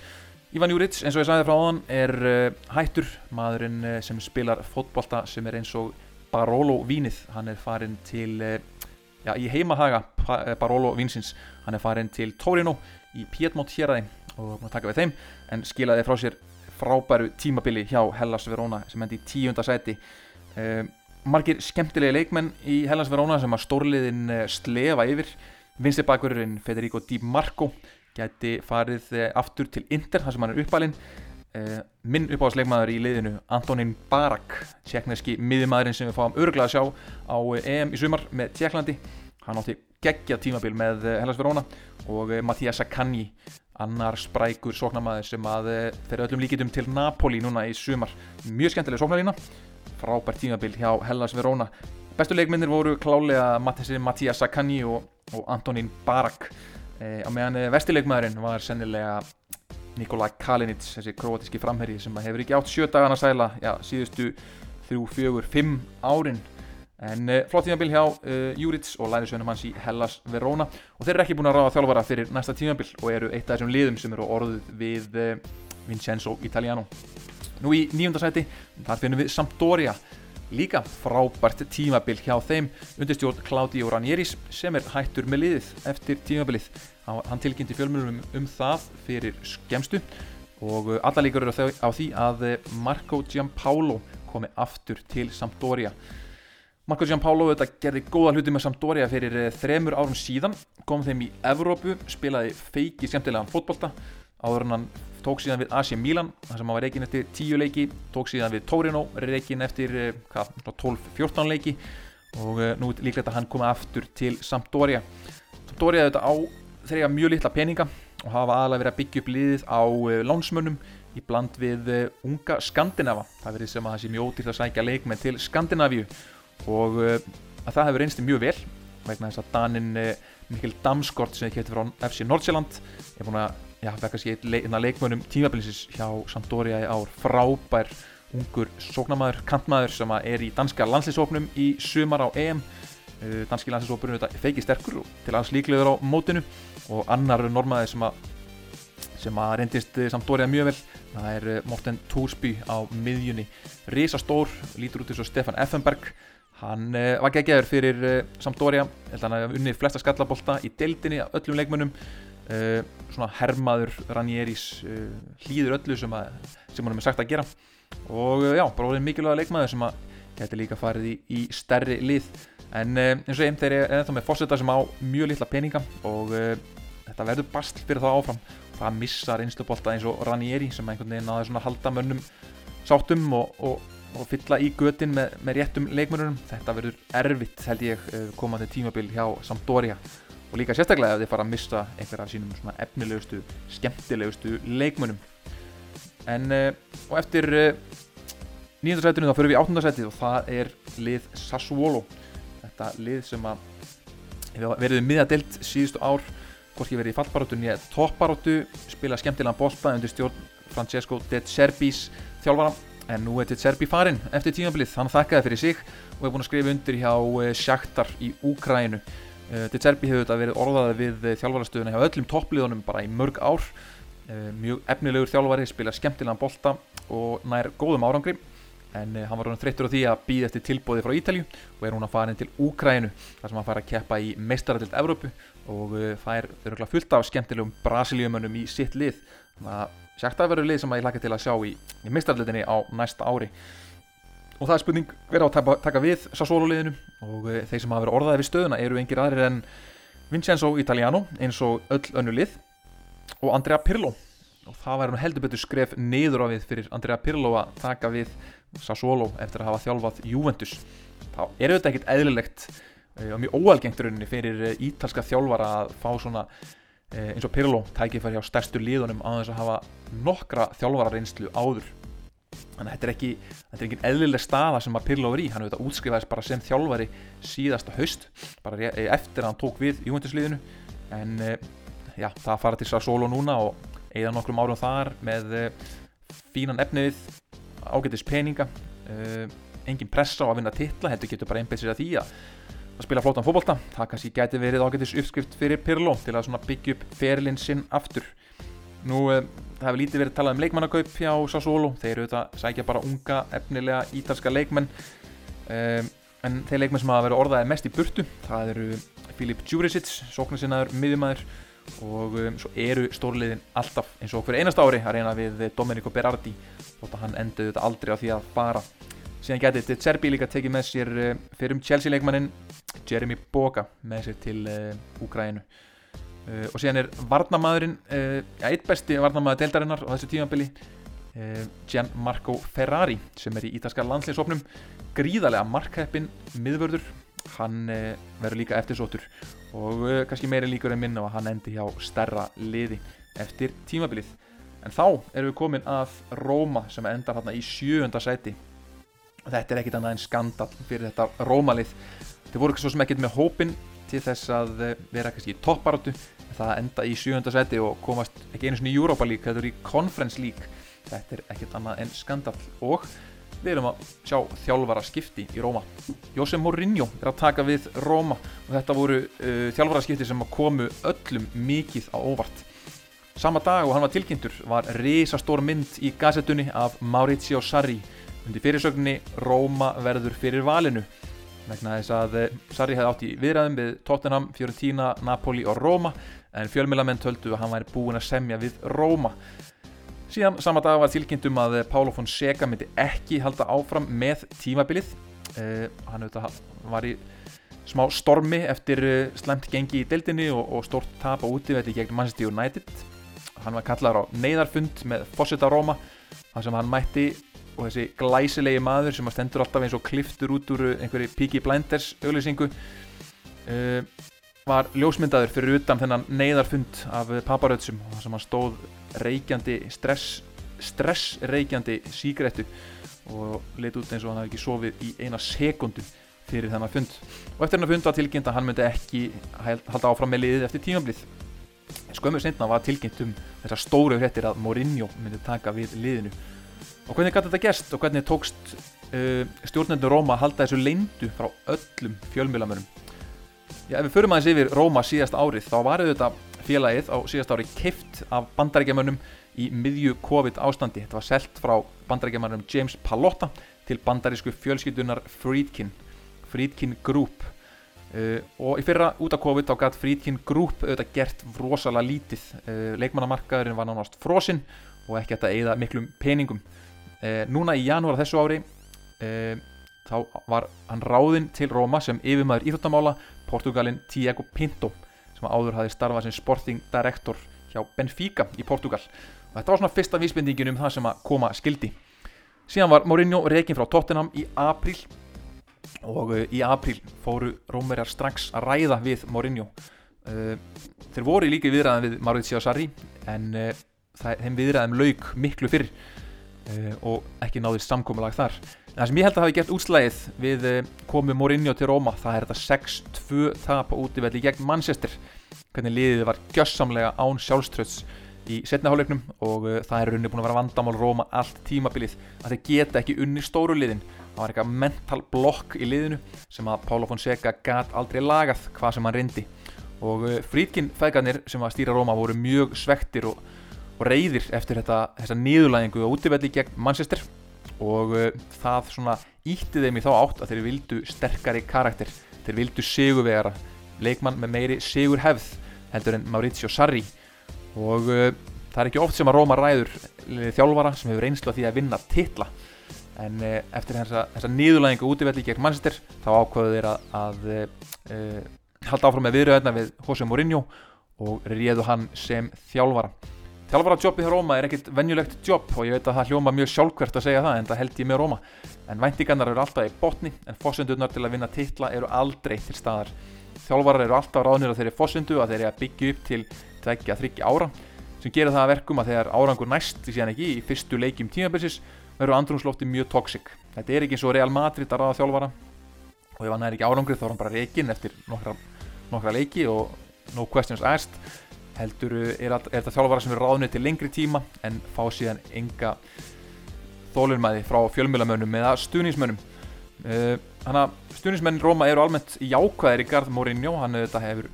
Ivan Juric eins og ég sagði frá hann er uh, hættur maðurinn uh, sem spilar fótbolta sem er eins og Barolo Vínið. Hann er farin til já, í heimahaga Barolo Vínsins hann er farin til Torino í Piedmont héræði og maður taka við þeim en skilaði frá sér frábæru tímabili hjá Hellas Verona sem endi í tíundarsæti margir skemmtilegi leikmenn í Hellas Verona sem að stórliðin eh, slefa yfir. Vinstibakurinn Federico Di Marco gæti farið eh, aftur til Inter þar sem hann er uppalinn eh, minn uppáðsleikmaður í liðinu Antonín Barak tjekkneski miðjumæðurinn sem við fáum öruglega að sjá á EM í sumar með Tjekklandi hann átti geggja tímabil með Hellas Verona og Mattias Sakanji annar sprækur sóknarmæður sem að fyrir öllum líkitum til Napoli núna í sumar. Mjög skemmtileg sóknarlína frábært tímabil hjá Hellas Verona. Bestu leikmyndir voru klálega Mattias Sakanji og, og Antonín Barak. E, á meðan eh, vestileikmaðurinn var sennilega Nikola Kalinic þessi kroatíski framherri sem hefur ekki átt sjö dagana sæla já, síðustu þrjú, fjögur, fimm árin. En e, flott tímabil hjá e, Juric og lærisveinum hans í Hellas Verona. Og þeir eru ekki búin að ráða þjálfara fyrir næsta tímabil og eru eitt af þessum liðum sem eru orðuð við Vincenzo Italiano. Nú í nýjundarsæti, þar finnum við Sampdoria, líka frábært tímabil hjá þeim undirstjórn Claudio Ranieris sem er hættur með liðið eftir tímabilið. Hann tilkynnti fjölmjölunum um það fyrir skemstu og uh, alla líkur eru á því að uh, Marco Giampaolo komi aftur til Sampdoria. Marco Giampaolo þetta gerði góða hluti með Sampdoria fyrir uh, þremur árum síðan, kom þeim í Evrópu, spilaði feiki skemmtilegan fótbolta. Áður en hann tók síðan við AC Milan þar sem hann var reygin eftir 10 leiki tók síðan við Torino, reygin eftir 12-14 eh, leiki. Og nú líklegt að hann komi aftur til Sampdoria. Sampdoria þetta á þeirra mjög litla peninga og hafa aðalega verið að byggja upp liðið á eh, lánsmönnum í bland við unga Skandinava. Það verið sem að það sé mjög ódýrt að sækja leikmenn til Skandinavíu og að það hefur reynst mjög vel vegna þess að Danin Mikkel Damskort sem hefði kæftið frá FC Nordsjælland er búin að já, það er kannski einn leikmönum tímabilisins hjá Sampdoria í ár. Frábær ungur sóknamaður, kantmaður sem er í danska landslýsóknum í sumar á EM. Danski landslýsóknum feiki sterkur til alls líklegur á mótinu og annar normaði sem að sem að reyndist Sampdoria mjög vel. Það er uh, Morten Thorsby á miðjunni. Risastór, lítur út eins og Stefan Effenberg. Hann uh, var geggjæður fyrir Sampdoria, hann hefði unnið flesta skallabólta í deildinni af öllum leikmönnum. Svona herrmaður Ranieris hlýður öllu sem, að, sem hann með sagt að gera. Og já, bara orðin mikilvæga leikmaður sem að geti líka farið í, í stærri lið. En eins og einn þeir eru ennþá með fósetta sem á mjög litla peninga og þetta verður bast fyrir það áfram. Það missar einslupolta eins og Ranieri sem einhvern veginn aðeins svona halda mönnum sáttum og, og, og fylla í götin með, með réttum leikmörunum þetta verður erfitt held ég komandi tímabil hjá Sampdoria. Og líka sérstaklega ef þið fara að missa einhverja af sínum svona efnilegustu, skemmtilegustu leikmönum en og eftir nýjönda sætinu þá fyrir við í áttunda sætið og það er lið Sassuolo. Þetta lið sem að verið miðadelt síðustu ár hvorki verið í fallbaróttunni eða toppbaróttu spila skemmtilegan bolta undir stjórn Francesco De Cerbis þjálfara. En nú er De Cerbi farinn eftir tímabilið. Hann þakkaði fyrir sig og hefur búin að skrifa undir hjá Shakhtar í Úkrænu De Cerbi hefur þetta verið orðaði við þjálfarastöðuna hjá öllum toppliðunum bara í mörg ár. Mjög efnilegur þjálfari spila skemmtilegan bolta og nær góðum árangri. En hann var ráðan þreyttur á því að býða eftir tilbóði frá Ítalju og er núna farin til Úkrænu þar sem hann fær að keppa í meistaradild Evrópu og uh, fær öruglega fullt af skemmtilegum brasilíumönnum í sitt lið. Þannig að sérkt að verður lið sem að ég laka til að sjá í, í meistaradildinni á næsta ári. Og það er spurning verið á að taka við Sassolo liðinu? Og uh, þeir sem hafa verið orðaði við stöðuna eru engir aðrir en Vincenzo Italiano eins og öll önnu lið og Andrea Pirlo. Og það væri heldur betur skref niður á við fyrir Andrea Pirlo að taka við Sassuolo eftir að hafa þjálfað Juventus. Þá er auðvitað ekkert eðlilegt eh, og mjög óalgengt rauninni fyrir eh, ítalska þjálfara að fá svona eh, eins og Pirlo tækifæri á stærstu líðunum á þess að hafa nokkra þjálfara reynslu áður. Þannig að þetta er ekki þetta er ekki eðlileg staða sem að Pirlo er í. Hann auðvitað útskrifaðist bara sem þjálfari síðasta haust bara eftir að hann tók við Juventus líðinu en já, það fara til Sassuolo núna og eða nokkrum árum þar með fínan efnið ágættis peninga engin pressa á að vinna titla heldur getur bara einbæðið sér að því að að spila flótan fókbólta, það kannski geti verið ágættis uppskrift fyrir Pirlo til að byggja upp ferilinn sinn aftur. Nú uh, það hefur lítið verið talað um leikmannakaup hjá Sassuolo, þeir eru þetta sækja bara unga, efnilega, ítalska leikmenn. Um, en þeir leikmenn sem hafa verið orðaðið mest í burtu það eru Filip Djuricic, sóknarsinnaður miðjumæður og um, svo eru stórliðin alltaf eins og okkur einast ári að reyna við Domenico Berardi. Þótt að hann endaði þetta aldrei á því að fara. Síðan getið Serbi líka tekið með sér fyrir um Chelsea leikmannin Jeremy Boga með sér til uh, Úgrænu uh, og síðan er varnamæðurinn ja, eitt besti varnamæður deildarinnar á þessu tímabili Gianmarco Ferrari sem er í ítalska landsleisofnum gríðarlega markheppin miðvörður. Hann verður líka eftirsóttur. Og kannski meiri líkur en minna og hann endi hjá stærra liði eftir tímabilið. En þá erum við komin að Róma sem endar hérna í sjöunda sæti. Þetta er ekkit annað en skandal fyrir þetta Rómalið þeir voru svo sem ekkit með hópin til þess að eh, vera kannski í topparötu það enda í sjöunda sæti og komast ekki einu svona í Europa League, þetta er í Conference League. Þetta er ekkit annað en skandal og við erum að sjá þjálfara skipti í Róma. Jose Mourinho er að taka við Róma og þetta voru uh, þjálfara skipti sem komu öllum mikið á óvart. Sama dag og hann var tilkynntur var risastór mynd í gazetunni af Maurizio Sarri. Undir fyrirsögninni Róma verður fyrir valinu vegna þess að eh, Sarri hefði átt í viðræðum við Tottenham, Fiorentina, Napoli og Róma en fjölmjölamenn töldu að hann væri búin að semja við Róma síðan sama dag var tilkynntum að Pálo Fonseca myndi ekki halda áfram með tímabilið. Eh, hann var í smá stormi eftir eh, slemt gengi í deildinni og, og stort tap á útíðvætti gegn Manchester United. Hann var kallar á neyðarfund með Fossetta Róma þar sem hann mætti og þessi glæsilegi maður sem stendur alltaf eins og kliftur út úr einhverju Peaky Blinders auðlýsingu uh, var ljósmyndaður fyrir utan þennan neyðarfund af paparöðsum þar sem hann stóð reykjandi stress, stress reykjandi sígrettu og leti út eins og hann hafi ekki sofið í eina sekundu fyrir þennan fund. Og eftir þennan fund var tilkynnt að hann myndi ekki halda áfram með liðið eftir tímanblið skömmu sendna var tilkynnt um þessar stóru hrettir að Mourinho myndi taka við liðinu og hvernig gæti þetta gerst og hvernig tókst uh, stjórnendur Róma að halda þessu leindu frá öllum fjölmjölamörum ef við förum aðeins yfir Róma síðast árið þá var auðvitað félagið á síðast ári keift af bandarækjamönnum í miðju COVID ástandi þetta var selt frá bandarækjamönnum James Palotta til bandarísku fjölskyldunar Friedkin Friedkin Group. Uh, og í fyrra út af COVID þá gætt Frídkinn Group auðvitað gert rosalega lítið. Uh, leikmannamarkaðurinn var nánast frosinn og ekki að eigða miklum peningum uh, núna í janúar þessu ári þá var hann ráðinn til Róma sem yfirmæður íþróttamála Portugalin Tiago Pinto sem áður hafi starfað sem sporting director hjá Benfica í Portugal og þetta var svona fyrsta vísbendingin um það sem að koma skildi síðan var Mourinho reygin frá Tottenham í april og uh, í april fóru Rómverjar strax að ræða við Mourinho. Uh, þeir voru líka viðræðan við Maurizio Sarri en það, þeim viðræðum lauk miklu fyrr og ekki náðist samkominnlag þar. En það sem ég held að hafi gert útslægið við uh, komu Mourinho til Róma það er þetta 6-2 tap á útífelli gegn Manchester. Hvernig liðið var gjössamlega án sjálfströðs í setnaháleiknum og uh, það er runni búin að vera vandamál Róma allt tímabilið að þeir geta ekki unni stóru liðin. Það var eitthvað mental blokk í liðinu sem að Pála Fonseca gat aldrei lagað hvað sem hann reyndi. Og fríkin feðgarnir sem að stýra Róma voru mjög svektir og, og reyðir eftir þetta, þessa niðurlæðingu á útífelli gegn Manchester. Og uh, það svona ítti þeim í þá átt að þeir vildu sterkari karakter. Þeir vildu sigurvegara leikmann með meiri sigur hefð heldur en Mauricio Sarri. Og uh, það er ekki oft sem að Róma ræður þjálfara sem hefur reynslu að því að vinna titla. En uh, eftir þessa, þessa nýðulæðingu útífelli gegn Manchester þá ákvaðu þeir að, að halda áfram með viðröðna við José Mourinho og réðu hann sem þjálfara þjálfara jobbið hjá Róma er ekkert venjulegt jobb og ég veit að það hljóma mjög sjálfkvært að segja það en það held ég með Róma. En væntingarnar eru alltaf í botni en fósundurnar til að vinna titla eru aldrei til staðar. Þjálfarar eru alltaf ráðnir að þeirri fósundu að þeirri að byggja upp til tveggja, þryggja ára sem gerir það að verkum að þegar árangur næst í síðan ekki í fyrstu leikjum tímabilsis verður andrumslófti mjög tóksik þetta er ekki eins og Real Madrid að ráða þjálfara. Og ef hann er ekki árangrið þá er hann bara reygin eftir nokkra, nokkra leiki og no questions asked heldur er, að, er þetta þjálfara sem er ráðnið til lengri tíma en fá síðan enga þólunmæði frá fjölmjölamönnum eða stuðnismönnum Þannig að stuðnismenn Róma eru almennt jákvæðir í Garð Mourinho, hann hefur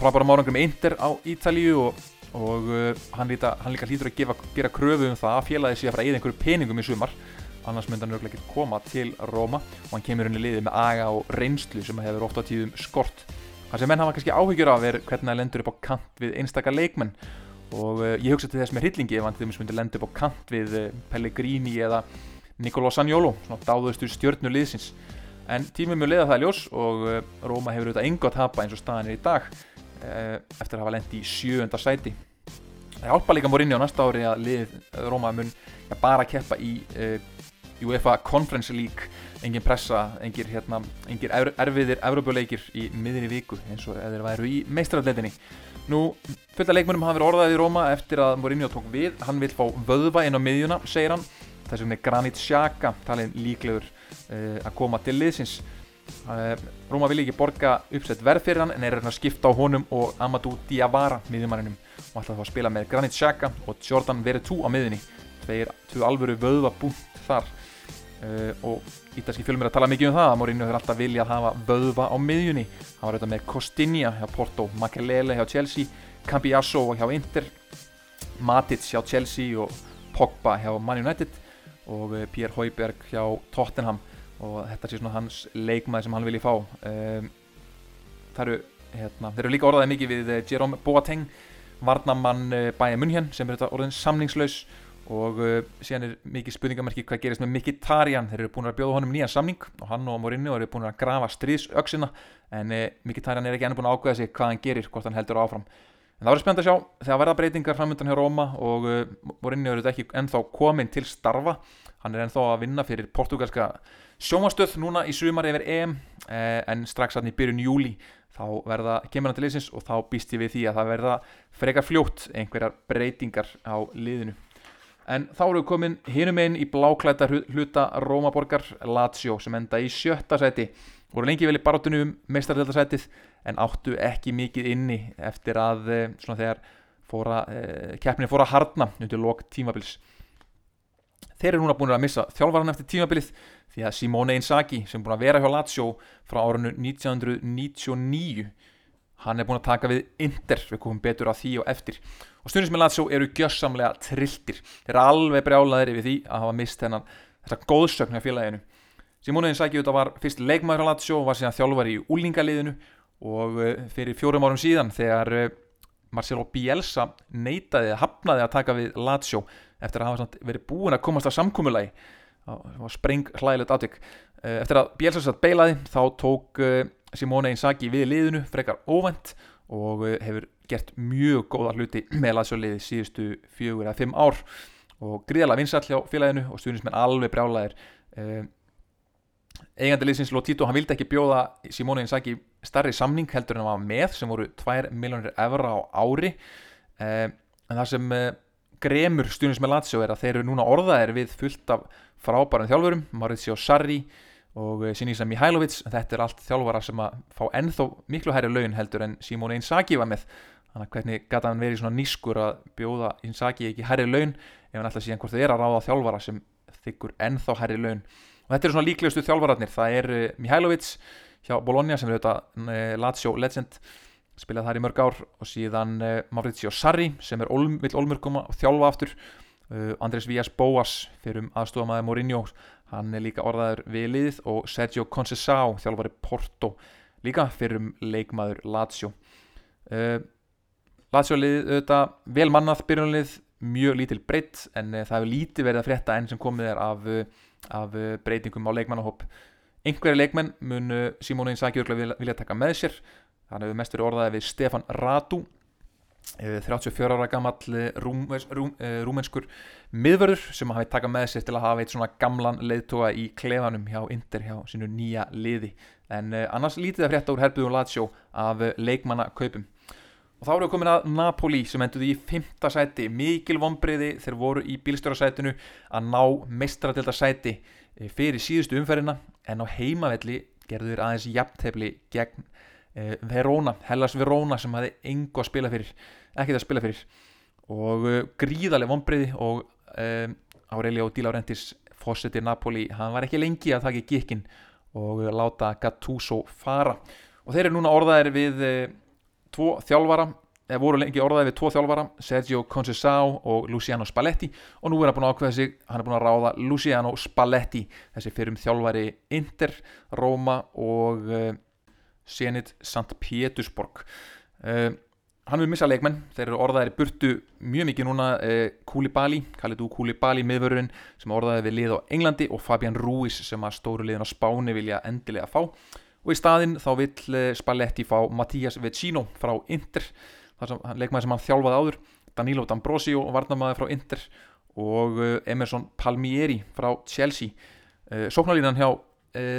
frábæra márangum eindir á Ítalíu og, og uh, hann, líta, hann líka hlýtur að gefa, gera kröfu um það að félagi sé að fara eða einhverju peningum í sumar. Annars myndi hann örglega ekki koma til Róma og hann kemur henni liðið með aga og reynslu sem hefur ofta tíðum skort það sem menn hafa kannski áhyggjur af er hvernig það lendur upp á kant við einstakar leikmenn. Og uh, ég hugsa til þess með hryllingi ef hann til dæmis myndi lenda upp á kant við uh, Pellegrini eða Nicolò Sagnolo svona dáðustu stjörnu liðsins. En tímum mjög leiða það ljós og uh, Róma hefur auðvitað enga að tapa eins og staðan er í dag eftir að hafa lendi í sjöunda sæti. Það hjálpa líka morinni á næsta ári að lið Róma mun bara keppa í UEFA Conference League engin pressa, engir, hérna, engir erfiðir Evropuleikir í miðinni viku eins og eða þeir væru í meistraralletinni Nú, fullt af leikmennum hafa verið orðaðið í Róma eftir að Mourinho tók við, hann vil fá vöðva inn á miðjuna, segir hann. Þess vegna er Granit Xhaka talin líklegur uh, að koma til liðsins. Uh, Róma vil ekki borga uppsett verð fyrir hann en er að skipta á honum og Amadou Diawara miðjumanninum og alltaf að spila með Granit Xhaka og Jordan Veretout á miðjunni. Þeir eru alvöru vöðva búnt þar. Uh, og ítalski fjölumir að tala mikið um það að Mourinho hefur alltaf viljað hafa vöðva á miðjunni. Hann var auðvitað með Costinha hjá Porto Makelele hjá Chelsea Cambiasso hjá Inter Matic hjá Chelsea og Pogba hjá Man United og eh, Pierre Højberg hjá Tottenham. Og þetta sé svona hans leikmaði sem hann vilji fá. Um, það eru hérna, þeir eru líka orðaðið mikið við eh, Jerome Boateng varnamann uh, Bayern München sem er orðin samningslaus og uh, síðan er mikið spurningamerki hvað gerist með Mkhitaryan, þeir eru búin að bjóða honum nýjan samning og hann og Mourinho eru búin að grafa stríðsöksina en uh, Mkhitaryan er ekki enn búin að ákveða sig hvað hann gerir, hvort hann heldur áfram. En það verður spennt að sjá þegar verða breytingar framöndan hjá Róma og Mourinho eru þetta ekki ennþá komin til starfa. Hann er ennþá að vinna fyrir portugalska sjómastöð núna í sumar yfir EM eh, en strax aðni byrjun júli þá verða kemur hann til liðsins og þá býst ég við því að það verða frekar fljótt einhverjar breytingar á liðinu en þá eru við komin hinum einn í bláklæta hluta Rómaborgar Lazio sem enda í sjötta seti voru lengi vel í barátunum meistardeltasætið en áttu ekki mikið inni eftir að eh, fóra, eh, keppnin fóra að hardna undir lok tímabils. Þeir eru núna búin að missa þjálfvaran eftir tímabilið því að Simone Inzaghi sem er búin að vera hjá Lazio frá árunnu 1999 hann er búin að taka við Inter. Við komum betur á því og eftir og með Lazio eru gjössamlega trilltir þeir eru alveg brjálaðir við því að hafa mist þennan þessa góðsöknu af félaginu. Inzaghi þetta var fyrst leikmaður á Lazio og var síðan þjálfari í úlingaliðinu og eh, fyrir fjórum árum síðan þegar eh, Marcelo Bielsa neitaði að hafnaði að taka við Lazio eftir að hafa verið búin að komast á samkúmulagi spreng hlægilegt aðtök eh, eftir að Bielsa satt beilaði þá tók Simone Inzaghi við liðinu frekar óvænt og hefur gert mjög góða hluti með Lazio liði síðustu fjögur eða fimm ár. Og gríðalega vinsall hjá félaginu og stuðnismenn alveg brjálaðir. Eigandi liðsins Lotito, hann vildi ekki bjóða Simone Inzaghi starri samning heldur en hann var með sem voru 2 miljónir evra á ári. Eh, en það sem eh, gremur með Lazio er að þeir eru núna orðaðir við fullt af frábærum þjálfurum, Maurizio Sarri og eh, Sinisa Mihailovic þetta er allt þjálfara sem að fá ennþá miklu hærri laun heldur en Simone Inzaghi var með. Þannig að hvernig gata hann verið svona nískur að bjóða Inzaghi ekki hærri laun ef hann alltaf síðan hvort þið er að ráða þjálfara sem þykkur ennþá hærri laun? Og þetta eru svona líklegustu þjálfararnir. Það er eh, Mihailovic hjá Bologna sem er auðvitað Lazio legend. Spilað þar í mörg ár og síðan Maurizio Sarri sem er vill olmurkoma og þjálfa aftur. Andrés Vías Bóas fyrir um aðstofamæði Mourinho hann er líka orðaður við liðið og Sergio Conceição þjálfari Porto líka fyrir um leikmaður Lazio. Uh, Lazio liðið auðvitað vel mannað byrjunlið mjög lítil breytt en það hefur lítið verið að frétta enn sem komið er af, af breytingum á leikmannahóp. Einhverja leikmenn mun Simónu Inzaghi vilja, vilja taka með sér. Hann hefur mest verið orðaði við Stefan Radu 34 ára gammal rúmenskur rúm, rúm, miðvörður sem hafi takað með sér til að hafa eitt svona gamlan leiðtoga í klefanum hjá Inder hjá sínu nýja liði. En annars lítið að frétta úr Herbuð og Latsjó af leikmannakaupum. Og þá eru við komin að Napoli sem enduði í 5. sæti. Mikil vonbreyði þeir voru í bílstjórasætinu að ná meistratildarsæti eh, fyrir síðustu umferðina. En á heimavelli gerðu þeir aðeins jafntefni gegn eh, Verona, Hellas Verona sem hafði engu að spila fyrir ekkert að spila fyrir. Og uh, gríðarlega vonbreiði og uh, Aurelio Di Laurentiis fósettir Napoli, hann var ekki lengi að taka gikkin og láta Gattuso fara. Og þeir eru núna orðaðir við tvo þjálfara eða voru lengi orðaðið við tvo þjálfara Sergio Conceição og Luciano Spalletti. Og nú er hann búin að ákveða sig hann er búin að ráða Luciano Spalletti þessi fyrrum þjálfari Inter, Roma og Zenit St. Petersburg uh, hann vil missa leikmenn. Þeir eru orðaðir burtu mjög mikið núna uh, Koulibaly, Khalidou Koulibaly miðvörurinn sem orðaði við lið á Englandi og Fabian Ruiz sem að stóru liðin á Spáni vilja endilega fá. Og í staðinn þá vil uh, Spalletti fá Mattias Vecino frá Inter þar sem leikmenn sem hann þjálfaði áður Danilo D'Ambrosio varnamæði frá Inter og Emerson Palmieri frá Chelsea. Sóknarlínan hjá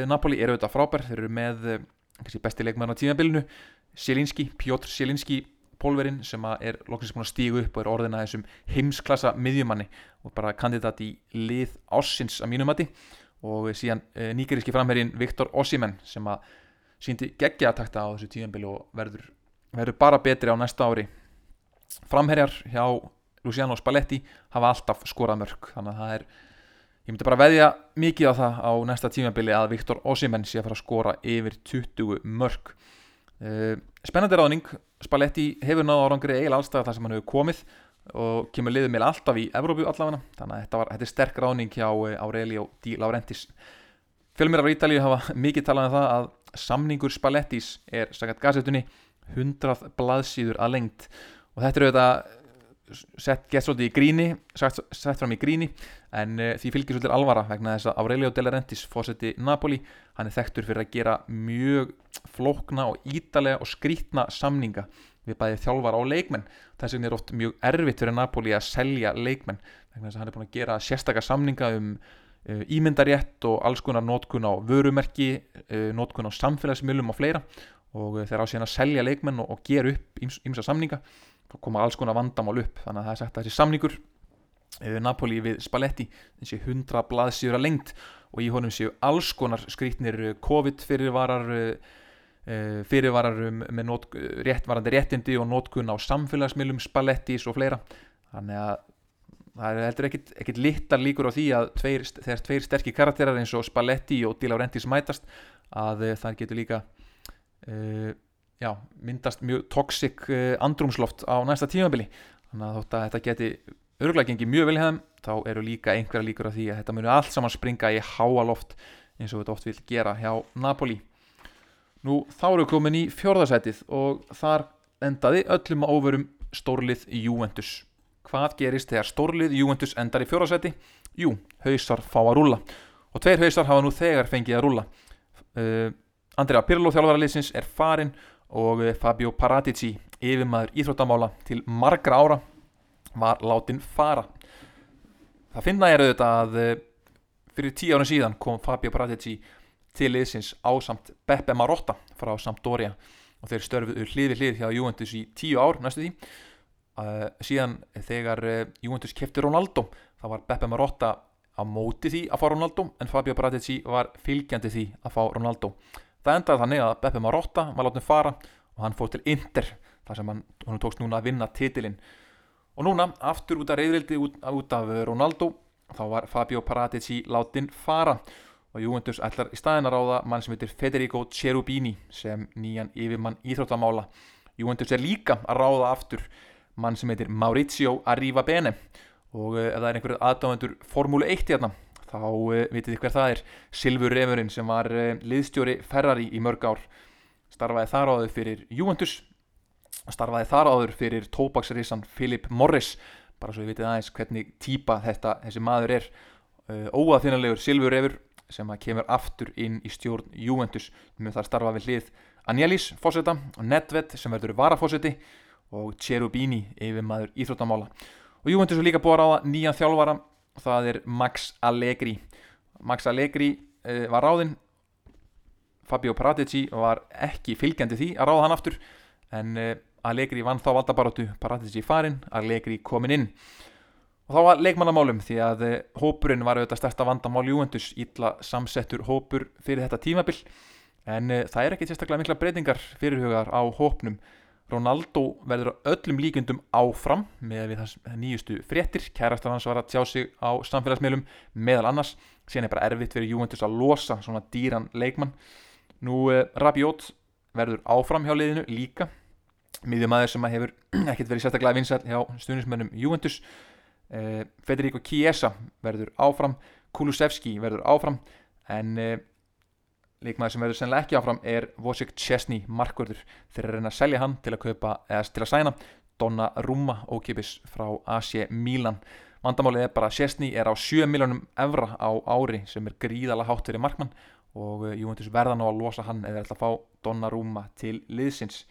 Napoli eru auðvitað frábær. Þeir eru með besti leikmann á tímabilinu Sjelinski, Pjótr Sjelinski pólverinn sem er loksins búin að stígu upp og er orðin að þessum heimsklassa miðjumanni og bara kandidat í lið ássins að mínum mati. Og síðan e, nýgeríski framherrin Viktor Ossimen sem að síndi geggja að takta á þessu tímabili og verður, verður bara betri á næsta ári. Framherjar hjá Luciano Spalletti hafa alltaf skorað mörg þannig að það er Ég myndi bara veðja mikið á það á næsta tímabili að Viktor Ossimenn sé að fara að skora yfir 20 mörg. Uh, spennandi ráðning, Spalletti hefur náða árangri eiginlega allstað þar sem hann hefur komið og kemur liðið meil alltaf í Evrópu allavega, þannig að þetta, var, þetta er sterk ráðning hjá eh, Aurelio Di Laurentiis. Fjölmir á Ítalíu hafa mikið talað um það að samningur Spallettis er, sagat gazetunni, 100 blaðsýður að lengt og þetta eru þetta sett gett svolítið í gríni sett, sett fram í gríni en uh, því fylgir svolítið alvara vegna þess að Aurelio De Laurentiis fósetti Napoli, hann er þekktur fyrir að gera mjög flókna og ítalega og skrítna samninga við bæðið þjálfar á leikmenn. Þess vegna er oft mjög erfitt fyrir Napoli að selja leikmenn vegna þess að hann er búin að gera sérstakar samninga um uh, ímyndarétt og alls konar nótkun á vörumerki uh, nótkun á samfélagsmiðlum og fleira. Og þeir á síðan að selja leikmenn og, og gera upp ímsa samninga þá koma alls konar vandamál upp. Þannig að það er sagt að þessi samningur uh, Napoli við Spalletti þessi 100 blaðsýra lengt og í honum séu alls konar skrítnir eh, COVID fyrirvarar uh, fyrirvarar um, með not, réttvarandi réttindi og nótkun á samfélagsmiðlum Spallettis og fleira. Þannig að það er heldur ekkit, ekkit littar líkur á því að tveir, þegar tveir sterkir karakterar eins og Spalletti og Di Laurentiis mætast að það getur líka já, myndast mjög toxic uh, andrumsloft á næsta tímabili. Þannig að þótt að þetta geti örgulega gengið mjög vel hefðum þá eru líka einhverja líkur á því að þetta munu allt saman springa í háa loft eins og þetta oft vil gera hjá Napoli. Nú þá eru við komin í fjörðarsætið og þar endaði öllum á óverum stórlið Juventus. Hvað gerist þegar stórlið Juventus endar í fjörðarsæti? Jú, hausar fá að rúla og tveir hausar hafa nú þegar fengið að rúla uh, Andrea Pirlo þjálfaraliðsins er farin og eh, Fabio Paratici, yfirmaður íþróttamála til margra ára, var látin fara. Það finna er auðvitað að eh, fyrir tíu árið síðan kom Fabio Paratici til liðsins á samt Beppe Marotta frá Sampdoria og þeir störfuðu hlið við hlið hjá Juventus í tíu ár næstu því. uh, síðan þegar Juventus kefti Ronaldo þá var Beppe Marotta á móti því að fá Ronaldo en Fabio Paratici var fylgjandi því að fá Ronaldo það endaði þannig að Beppe Marotta var látið fara og hann fór til Inter þar sem hann, hann tókst núna að vinna titilinn. Og núna aftur út af reyðrildi út, út af Ronaldo þá var Fabio Paratici látin fara. Og Juventus ætlar í staðin að ráða mann sem heitir Federico Cherubini sem nýjan yfirmann íþróttamála. Juventus er líka að ráða aftur mann sem heitir Maurizio Arrivabene. Og uh, ef það er einhverju aðdáðendur Formúlu 1 hérna þá uh, vitið þið hver það er? Silfur Refurinn sem var uh, liðstjóri Ferrari í mörg ár. Starfaði þar áður fyrir Juventus. Starfaði þar áður fyrir tópaksrisan Philip Morris. Bara svo ég vitið aðeins hvernig típa þetta þessi maður er. Óaðfinnalegur Silfur Refur sem kemur aftur inn í stjórn Juventus. Með það starfa við hlið Agnellis fósetta og Nedved sem verður varafósetti og Cherubini yfir maður íþróttamála. Og Juventus er líka búið að ráða nýjan þjálfara. og það er Max Allegri. Max Allegri uh, var ráðinn. Fabio Paratici var ekki fylgjandi því að ráða hann aftur. En uh, Allegri vann þá valdabaróttu Paratici farinn, Allegri kominn inn. Og þá var leikmannamálum því að uh, hópurinn var auðvitað stærsta vandamál Juventus. Ítla samsettur hópur fyrir þetta tímabill en það er ekki sérstaklega mikla breytingar fyrirhugar á hópnum Ronaldo verður á öllum líkundum áfram með við það nýjustu fréttir. Kærastar hans var að tjá sig á samfélagsmiðlum meðal annars, síðan er bara erfitt fyrir Juventus að losa svona dýran leikmann. Nú uh, Rabiot verður áfram hjá liðinu líka. Miðjumæður sem hefur ekkert verið sérstaklega vinsall hjá stuðnismönnum Juventus. Uh, Federico Chiesa verður áfram. Kulusevski verður áfram. En uh, Líkmaður sem verður sennilega ekki áfram er Wojciech Chesney markvörður. Að reyna að selja hann til að kaupa eða til að sæna Donna Ruma ókipis frá AC Milan. Vandamálið er bara að Chesney er á 7 miljónum evra á ári sem er gríðala hátt fyrir markmann og eh, Juventus verða ná að losa hann eða ætla að fá Donna Ruma til liðsins.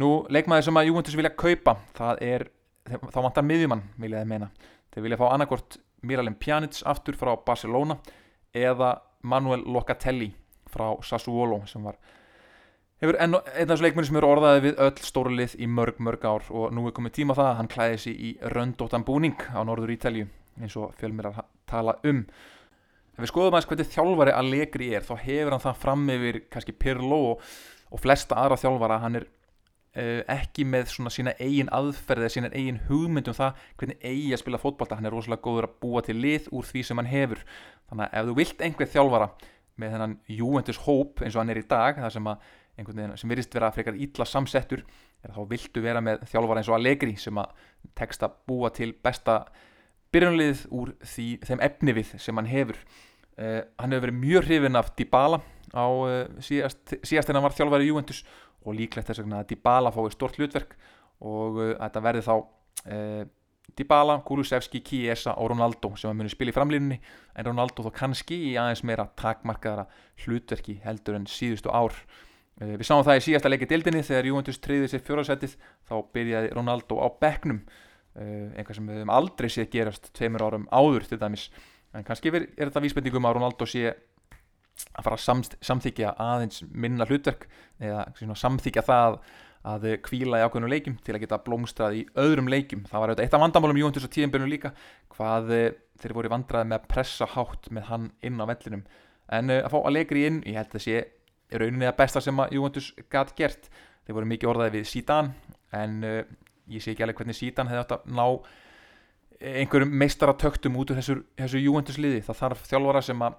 Nú leikmaður sem að Juventus vilja kaupa það er, þá vantar miðjumann viljaði meina, þeir vilja fá annarkort Miralem Pjanic aftur frá Barcelona eða Manuel Locatelli frá Sassuolo sem var hefur einn af þessu leikmenni sem eru orðaði við öll stórlið í mörg mörg ár. Og nú er komið tíma það að hann klæði sig í röndóttan búning á norður Ítalju eins og fjölmir að tala um. Ef við skoðum aðeins hvernig þjálfari að leikri er þá hefur hann það fram yfir kannski Pirlo og, og flesta aðra þjálfara. Hann er uh, ekki með svona sína eigin aðferði sína eigin hugmynd um það hvernig eigi að spila fótballta hann er rosalega góður að búa til lið úr því sem hann hefur. Þannig að ef þú vilt einhver þjálfara með þennan Juventus hóp eins og hann er í dag það sem, sem virðist vera frekar ítla samsettur þá viltu vera með þjálfara eins og Allegri sem að teksta búa til besta byrjunlið úr því, þeim efnivið sem hann hefur. Uh, hann hefur verið mjög hrifin af Dybala á uh, síðast, síðast en hann var þjálfari í Juventus. Og líklegt þess að Dybala fái stort hlutverk. Og uh, þetta verði þá Dybala, Kulusevski, Chiesa og Ronaldo sem að muni spila í framlýninni en Ronaldo þó kannski í aðeins meira takmarkaðara hlutverki heldur en síðustu ár. Eh, við sáum það í síðasta leiki dildinni þegar Juventus triðið sér fjóraðsætið þá byrjaði Ronaldo á bekknum. Eh, einhvað sem við hefum aldrei séð gerast tveimur árum áður til dæmis. En kannski er þetta vísbendingum að Ronaldo sé að fara að samþykja aðeins minna hlutverk eða samþykja það að kvíla í ákveðnum leikum til að geta blómstrað í öðrum leikum það var auðvitað eitt af vandamálum Jóntus og tíðanbjörnum líka hvað eh, þeir voru vandraði með að pressa hátt með hann inn á vellinum. En uh, að fá að leikri inn, ég held að sé rauninni að besta sem að Jóntus gæti gert. Þeir voru mikið orðaði við Sítan en uh, ég sé ekki alveg hvernig Sítan hefði átt að ná einhverjum meistaratöktum út úr þessu, þessu Jóntus liði. Það þarf þjálfara sem að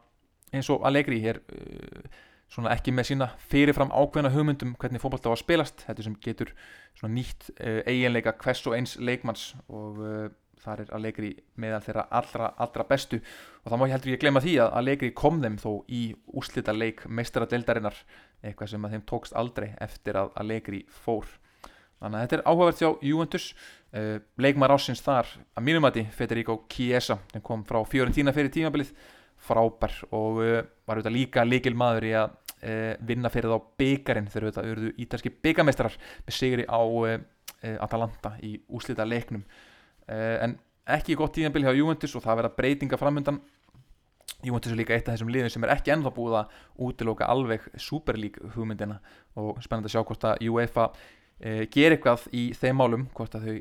eins og að leikri hér uh, svona ekki með sína fyrirfram ákveðna hugmyndum hvernig fókbalta á að spilast þetta sem getur svona nýtt uh, eiginleika hvers og eins leikmanns og uh, þar er að leikri meðal þeirra allra, allra bestu. Og það má ég heldur ekki glemja því að leikri kom þeim þó í úslita leik meistara deildarinnar eitthvað sem að þeim tókst aldrei eftir að leikri fór. Þannig að þetta er áhugavert hjá Juventus leikmar ásins þar að mínumati Federico Chiesa sem kom frá Fiorentina fyrir tímabilið frábær og uh, var auðvitað líka líkil maður í að uh, vinna fyrir þá byggarinn þegar auðvitað auðvitað ítalski byggamestrar með sigri á uh, Atalanta í úslita leiknum. En ekki gott tíðanbili hjá Juventus og það verða breytinga framöndan Juventus er líka eitt af þessum liðum sem er ekki ennþá búið að útiloka alveg superlík hugmyndina og spennand að sjá hvort að UEFA ger eitthvað í þeim málum hvort að þau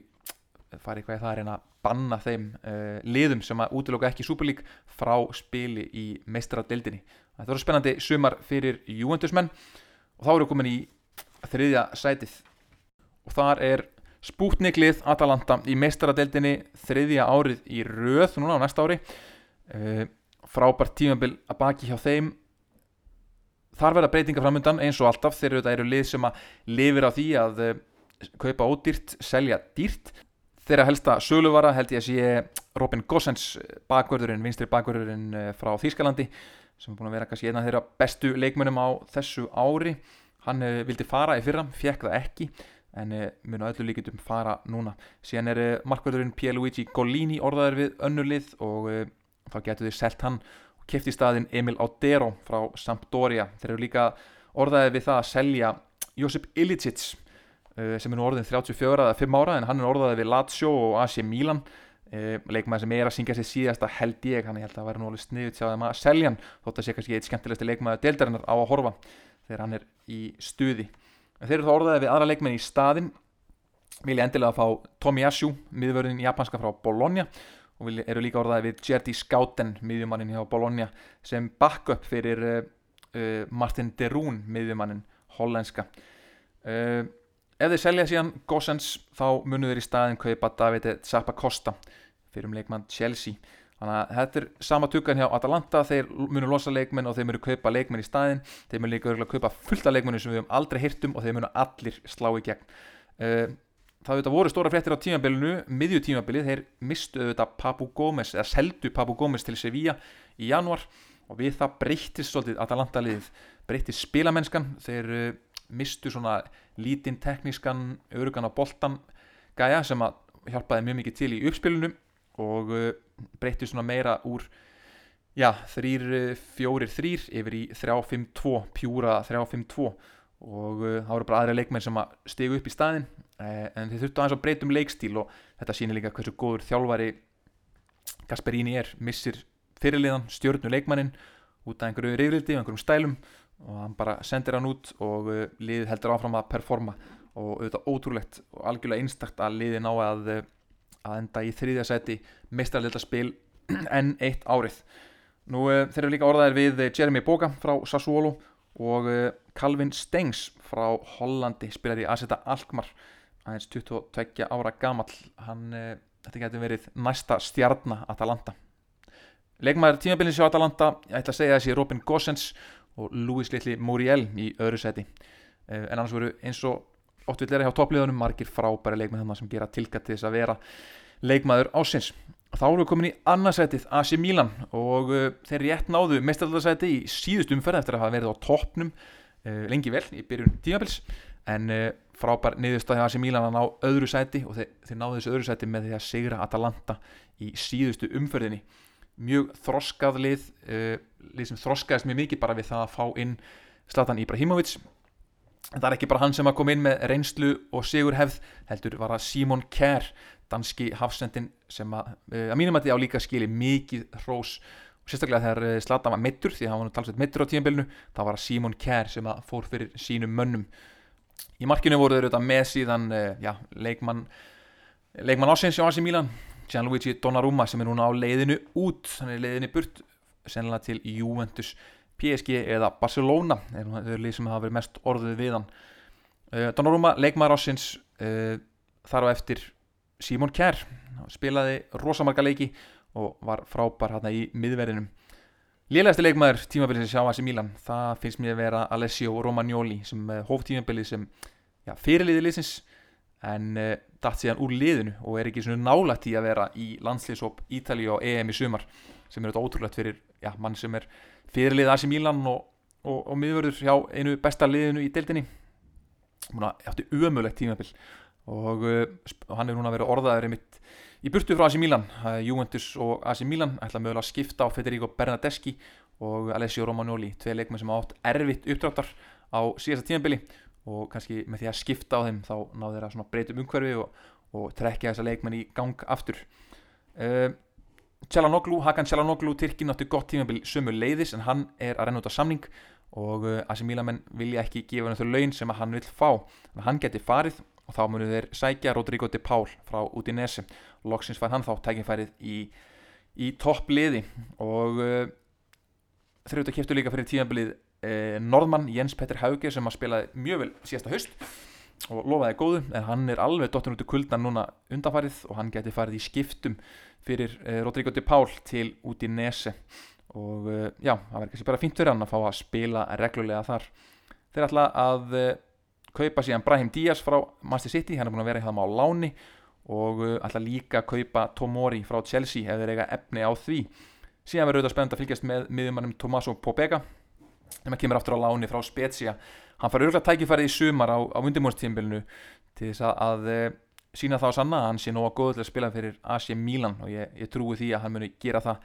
fara eitthvað í það að reyna að banna þeim uh, liðum sem að útiloka ekki League frá spili í meistaradeildinni. Þetta voru spennandi sumar fyrir Juventusmenn og þá eru við komin í þriðja sætið. Og þar er Spútniklið Atalanta í meistaradeildinni þriðja árið í röð núna á næsta ári. Uh, frábært tímabil að baki hjá þeim. Þar verða breytinga framöndan eins og alltaf. Þegar þetta eru lið sem að lifir á því að uh, kaupa ódýrt, selja dýrt þeirra helsta söluvara held ég að sé Robin Gossens bakvörðurinn, vinstri bakvörðurinn uh, frá Þýskalandi sem er búin að vera kannski eina af þeirra bestu leikmönum á þessu ári. Hann uh, vildi fara í fyrra, fekk það ekki en mun á öllu líkitum fara núna. Síðan er markvörðurinn Pierluigi Golini orðaður við önnulið og þá getur þið selt hann og kæft í staðin Emil Audero frá Sampdoria. Þeir eru líka orðaðið við það að selja Josip Ilicic sem er nú orðin 34 eða 5 ára en hann er orðaðið við Lazio og AC Milan. Leikmaður sem er að syngja sér síðasta held ég hann ég held að það væri nú alveg sniðut sjá þeim að selja hann þótt að sé kannski eitt skemmtilegsti leikmaður deildarinnar á að horfa þegar hann er í stuði. En þeir eru þá orðaðið við aðra leikmenn í staðin vilja endilega að fá Tomiyasu miðvörðin japanska frá Bologna og eru líka orðaðið við Jerdy Scouten miðjumannin hjá Bologna sem backup fyrir uh, Martin Derún miðjumannin hollenska. Uh, ef þeir selja síðan Gossens þá munum þeir í staðin kaupa Davide Zappacosta fyrir um leikmann Chelsea. Þannig að þetta er sama tukkan hjá Atalanta þeir munum losa leikmenn og þeir munum kaupa leikmenn í staðin þeir munum líka örgulega kaupa fullta leikmennu sem við hefum aldrei hirtum og þeir munum allir slá í gegn. Það auðvitað voru stóra fréttir á tímabilinu miðju tímabilið, þeir mistu auðvitað Papu Gómez, eða seldu Papu Gómez til Sevilla í januar og við það breyttist svolítið Atalanta liðið. Breyttist spilamennskan, þeir uh, mistu svona lítinn teknískan örugan á boltan gæja sem að hjálpaði mjög mikið til í uppspilinu og uh, breyttist svona meira úr já, 3-4-3 yfir í 3-5-2 pjúra 3-5-2 og uh, það voru bara aðra leikmenn sem að stegu upp í staðin eh, en þeir þurftu aðeins að breytum leikstíl og þetta sýnir líka hversu góður þjálfari Gasperini er. Missir fyrirliðan, stjórnu leikmannin út af einhverju reyfrildi og einhverjum stælum og hann bara sendir hann út og uh, liðið heldur áfram að performa. Og auðvitað ótrúlegt og algjörlega einstakt að liðið ná að, að enda í þriðja seti meistarleita spil enn eitt árið. Nú uh, þeir eru líka orðaðir við Jeremy Boga frá Sassuolo og Calvin Stengs frá Hollandi spilar í Aseta Alkmaar aðeins 22 ára gamall. Hann, þetta getur verið næsta stjarnar Atalanta. Leikmaður tímabilins hjá Atalanta ég ætla að segja þessi Robin Gossens og Luis Lilli Muriel í öðru seti uh, en annars voru eins og oft vil vera hjá toppliðunum margir frábæri leikmað þannig sem gera tilkætt til þess að vera leikmaður ásins þá erum við komin í annarsætið AC Milan og uh, þeir rétt náðu mestaraldarsæti í síðust umferð eftir að hafa verið á toppnum uh, lengi vel í byrjun tímabils. En frábær niðurstæði AC Milan að ná öðru sæti og þeir, þeir náðu þessu öðru sæti með því að sigra Atalanta í síðustu umferðinni mjög þroskað lið lið sem þroskaðist mjög mikið bara við það að fá inn Zlatan Ibrahimovic. En það er ekki bara hann sem að koma inn með reynslu og sigur hefð heldur var það Simon Kjær danski hafsendin sem að, að mínum að því á líka skili mikið hrós. Og sérstaklega þegar Zlatan var mittur því að hann var talsveit mittur á tímanbylnu þá var það Simon Kjær sem að fór fyrir sínum mönnum. Í markinu voru þeir auðvitað með síðan já, leikmann leikmann ásins hjá Asi Milan Gianluigi Donnarumma sem er núna á leiðinu út. Hann er leiðinu burt sennilega til Juventus PSG eða Barcelona það er lið sem hafa verið mest orðið við hann. Uh, Donnarumma, leikmaður ásins uh, þar á eftir Simon Kjær spilaði rosamarga leiki og var frábær hérna í miðverðinum. Lélægasti leikmaður tímabilið sem sjá að sem Milan það finnst mér að vera Alessio Romagnoli sem hóf tímabilið sem já, fyrirliði liðsins en uh, datt síðan úr liðinu og er ekki svona nálægt í að vera í landslýsop Ítali og EM í sumar sem er þetta ótrúlegt fyrir já, mann sem er fyrirlið Asi Milan og, og, og miðvörður hjá einu besta liðinu í deildinni. Múna, átti umöðlegt tímabill og, uh, og hann er núna verið orðaður mitt í burtu frá Asi Milan. Uh, Juventus og Asi Milan ætla mögulega að skipta á Federico Bernardeschi og Alessio Romagnoli, tvei leikmenn sem átt erfitt uppdráttar á síðasta tímabili og kannski með því að skipta á þeim þá náðu þeirra svona breytum umhverfi og, og trekja þessa leikmenn í gang aftur. Uh, Tjalanoglu, Hakan Tjalanoglu Tyrkin átti gott tímabil sömu leiðis en hann er að renna út á samning og uh, Asi Milamenn vilja ekki gefa hann þau laun sem hann vil fá. Hann geti farið og þá munum þeir sækja Rodrigo de Paul frá Udinese. Loksins fær hann þá tækifærið í, í toppliði og uh, þrjótt að kiptu líka fyrir tímanbilið uh, Norðmann Jens Petter Hauge sem að spilaði mjög vel síðasta haust og lofaði góðu en hann er alveg dottin út í kuldan núna undanfarið og hann geti farið í skiptum fyrir uh, Rodrigo de Paul til Udinese. Og uh, já, það verður kannski bara fínt fyrir hann að fá að spila reglulega þar. Þeir ætla að uh, kaupa síðan Brahim Díaz frá Master City, hann er búin að vera hérna á láni og uh, ætla líka að kaupa Tomori frá Chelsea ef þeir eiga efni á því. Síðan verður auðvitað spennt að fylgjast með miðjumannum Tommaso Pobega sem að kemur aftur á láni frá Spezia hann fær örgulega tækifærið í sumar á, á vundimónstímbilinu til þess að, að uh, sína það á sanna að hann sé nóga góð til að spila fyrir AC Milan og ég, ég trúi því að hann muni gera það.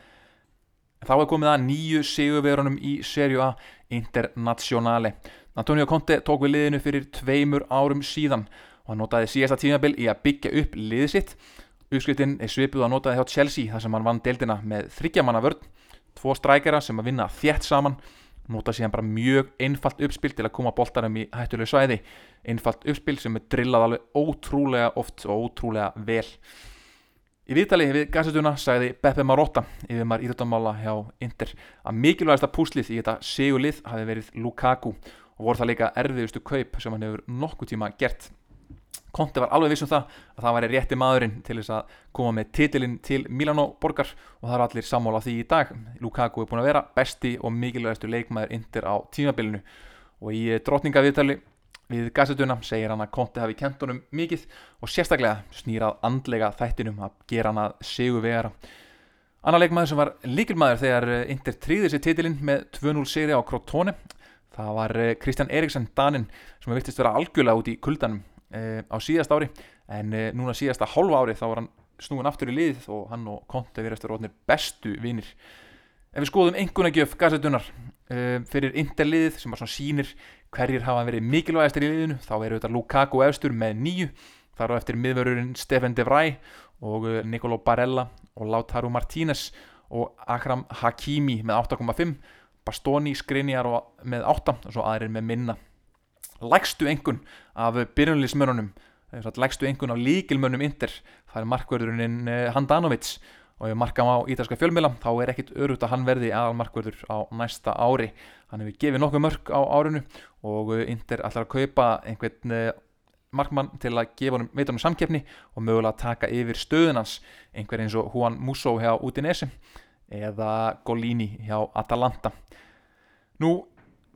Þá er komið að nýju sigurverunum í Serie A Internazionale. Antonio Conte tók við liðinu fyrir tveimur árum síðan og hann notaði síðasta tímabil í að byggja upp liðið sitt. Uppskriftin er svipuð að notaði hjá Chelsea þar sem hann vann deildina með þryggjamanna vörn, tvo strækjara sem að vinna þjætt saman, notaði síðan bara mjög einfalt uppspil til að koma boltarum í hættulegu svæði, einfalt uppspil sem er drillað alveg ótrúlega oft og ótrúlega vel. Í viðtali við gassetuna sagði Beppe Marotta yfir maður íþjóttamála hjá Inter að mikilvægasta púslið í þetta segulið hafi verið Lukaku og voru það líka erfiðustu kaup sem hann hefur nokkuð tíma gert Konti var alveg vissum það að það væri rétti maðurinn til þess að koma með titilinn til Milano borgar og það er allir sammála því í dag. Lukaku er búin að vera besti og mikilvægastu leikmaður indir á tímabilinu. Og í drotningaviðtali við gassetuna segir hann að Konti hafi kent honum mikið og sérstaklega snýrað andlega þættinum að gera hann að segu vegara Anna leikmaður sem var líkilmaður þegar Inter tríði sér titilinn með 2-0 seri á Crotone það var eh, Kristjan Eriksson Danin sem vittist vera algjörlega út í kuldanum á síðast ári. En e, núna síðasta hálfa ári þá var hann snúin aftur í lið og hann og Konti verðast að rótnir bestu vinnir ef við skoðum einhvernagjöf gassetunar e, fyrir interliðið sem var svona sínir hverjir hafa verið mikilvægastir í liðinu þá eru þetta Lukaku efstur með nýju þar á eftir miðvörurinn Stefan De Vrij og Nicolo Barella og Lautaro Martínez og Akram Hakimi með 8,5 Bastoni skrinjar með 8 og svo aðrir með minna Lægstu engun af byrjunlýsmörunum Lægstu engun af líkilmörnum Inter. Það er markverðurinn eh, Handanovic. Og ef markam á ítalska fjölmila þá er ekkit örugt að hann verði aðal markverður á næsta ári. Hann hefur gefið nokkuð mörg á árinu og eh, Inter ætlar að kaupa einhvern eh, markmann til að gefa honum veitunum samkeppni og mögulega taka yfir stöðunans einhver eins og Juan Musso hjá Udinese eða Golini hjá Atalanta. Nú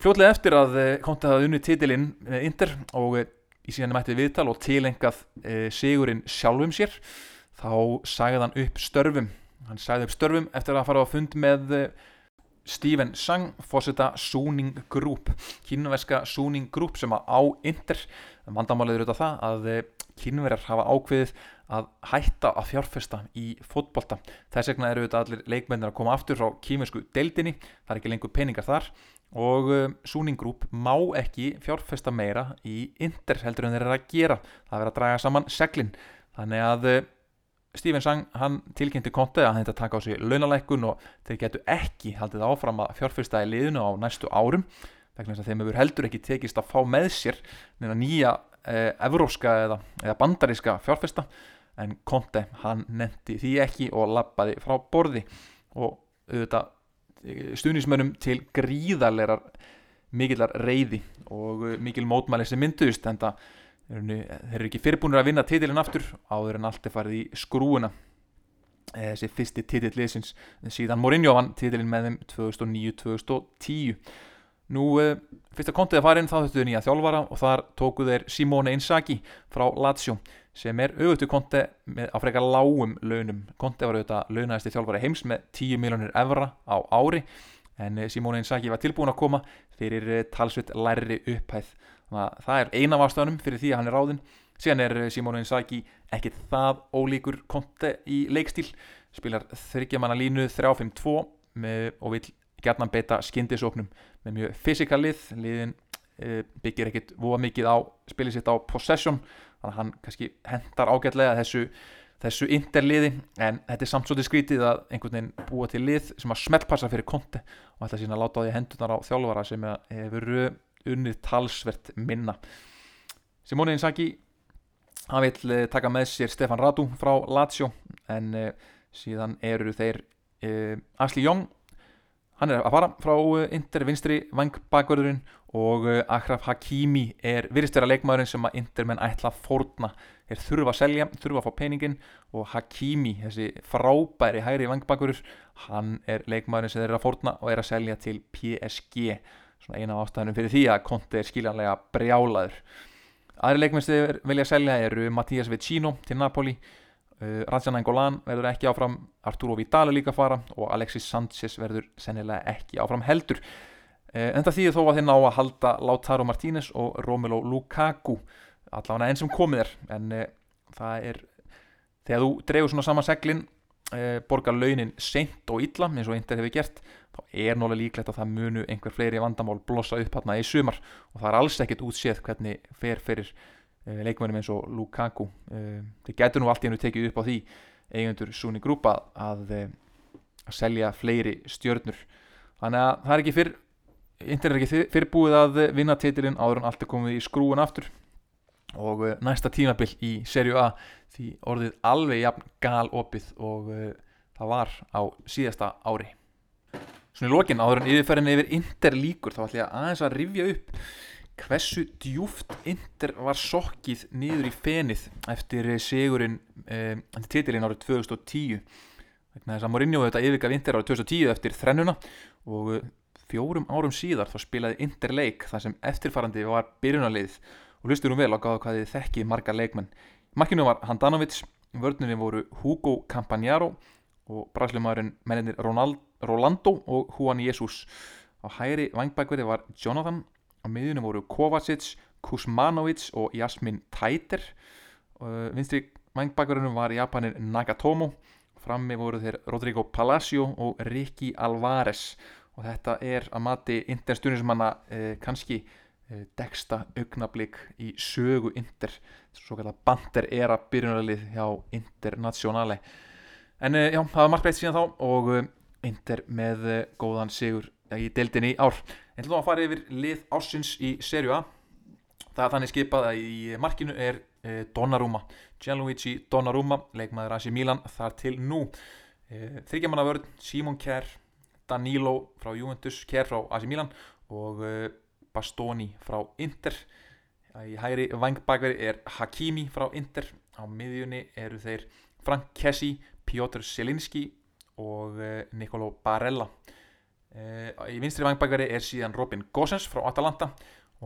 fljóðlega eftir að Konta hafði unni titilinn með Inter og í síðan mætti viðtal og tilengað sigurinn sjálfum sér þá sagði hann upp störfum. Hann sagði upp störfum eftir að fara á fund með Steven Sang fórseta Suning Group kínverska Suning Group sem á Inter. Vandamálið eru þetta það að kínverjar hafa ákveðið að hætta að fjárfesta í fótbolta. Þess vegna eru þetta allir leikmennir að koma aftur frá kímersku deildinni. Það er ekki lengur peningar þar og um, Suning Group má ekki fjárfesta meira í Inter heldur en þeir eru að gera. Það verður að draga saman seglin. Þannig að uh, Stephen Sang hann tilkynnti kontið að þetta taka á sig launalækkun og þeir getu ekki haldið áfram að fjárfesta í liðinu á næstu árum. Vegna þess að þeim hefur heldur ekki tekist að fá með sér nýja eh, evróska eða, eða bandaríska fjárfesta. En Conte hann nefndi því ekki og lappaði frá borði. Og auðvitað stuðnismönnum til gríðarlegar mikillar reyði og eh, mikil mótmæli sem mynduðist en það þeir eru ekki fyrirbúinir að vinna titilin aftur áður en allt er farið í skrúuna eh, þessi fyrsti titill liðsins. Síðan Mourinho vann titilin með þeim 2009-2010 nú fyrst að kontið að fara inn þá þurftu þau nýja þjálfara og þar tóku þeir Simone Inzaghi frá Lazio sem er auðvitað konti á frekar lágum launum. Konti var auðvitað launaðist í þjálfari heims með 10 miljónir evra á ári en eh, Simone Inzaghi var tilbúin að koma fyrir eh, talsvitt lærri upphæð. Það er eina af afstöðunum fyrir því að hann er ráðinn. Síðan er eh, Simone Inzaghi ekkit það ólíkur konti í leikstíl, spilar þryggjamanna línu 3-5-2 og vil gerna beita skindisóknum með mjög fysikalið, liðin byggir ekkit voða mikið á spilið sitt á possession þannig að hann kannski hendar ágætlega þessu, þessu interliði. En þetta er samt svolítið skrítið að einhvern veginn búa til lið sem að smeltpassa fyrir konti og ætla síðan að láta því hendunar á þjálfara sem hefur unnið talsvert minna. Simone Inzaghi hann vil uh, taka með sér Stefan Radu frá Lazio en uh, síðan eru þeir Asli Jóng hann er að fara frá Inter vinstri vangbakverðurinn og Akraf Hakimi er virðistverða leikmaðurinn sem að Intermenn ætla að fórna. Er þurfa að selja, þurfa að fá peningin og Hakimi, þessi frábæri hægri vangbakverður, hann er leikmaðurinn sem þeir eru að fórna og er að selja til PSG svona eina ástæðunum fyrir því að Conte er skiljanlega brjálaður. Aðri leikmenn sem þeir vilja selja eru Mattias Vecino til Napoli uh, Rajan Angolan verður ekki áfram Arturo Vidal er líka að fara og Alexis Sanchez verður sennilega ekki áfram heldur. Uh, en það þýðir þó að þeir ná að halda Lautaro Martínez og Romelu Lukaku allavega enn sem komið er. En uh, það er þegar þú drefur svona saman seglinn uh, borgar launin seint og illa eins og Inder hefur gert þá er nálega líklegt að það munu einhver fleiri vandamál blossa upp hérna í sumar. Og það er alls ekkert útséð hvernig fer fyrir leikmennum eins og Lukaku uh, þeir getur nú allt í hennu tekið upp á því eigundur Suni Grúpa að, að selja fleiri stjörnur. Þannig að það er ekki fyrr Inder er ekki fyrrbúið að vinna titilinn áður en allt er komið í skrúin aftur. Og næsta tímabill í serju A því orðið alveg jafn gal opið og það var á síðasta ári. Svona í lokin áður en yfirferðin yfir Inder líkur þá ætlum ég aðeins að rifja upp hversu djúft Inder var sokkið niður í fenið eftir sigurinn um, titilinn árið 2010 þannig að Mourinho þetta yfirgaf Inder árið 2010 eftir þrennuna og fjórum árum síðar þá spilaði Inder leik þar sem eftirfarandi var byrjunarlið og hlustur hún vel á hvað þið þekki marga leikmenn. Makkinu var Handanovic, vörnunni voru Hugo Campagnaro og bræðslumæðurinn menninir Rolando og Juan Jesus. Á hæri vangbækverði var Jonathan, á miðjunni voru Kovacic, Kuzmanovic og Jasmin Taiter. Vinstri vangbækverðinu var Japanir Nagatomo, frammi voru þeir Rodrigo Palacio og Ricky Alvarez. Og þetta er að mati interstunismanna eh, kannski Eh, deksta augnablík í sögu Inter svo kallar Banter era byrjunarlið hjá Internationale en eh, já, það var margt breytt síðan þá og eh, Inter með góðan sigur í deildinni í ár til þá að fara yfir lið ásins í serju A. Það er þannig skipað að í markinu er Donnarumma Gianluigi Donnarumma, leikmaður Asi Milan þar til nú. Þryggjamanna vörð, Simon Kjær Danilo frá Juventus, Kjær frá Asi Milan og Bastoni frá Inter. Í hægri vangbakveri er Hakimi frá Inter. Á miðjunni eru þeir Frank Kessi, Piotr Selinski og Nicolo Barella í vinstri vangbakveri er síðan Robin Gosens frá Atalanta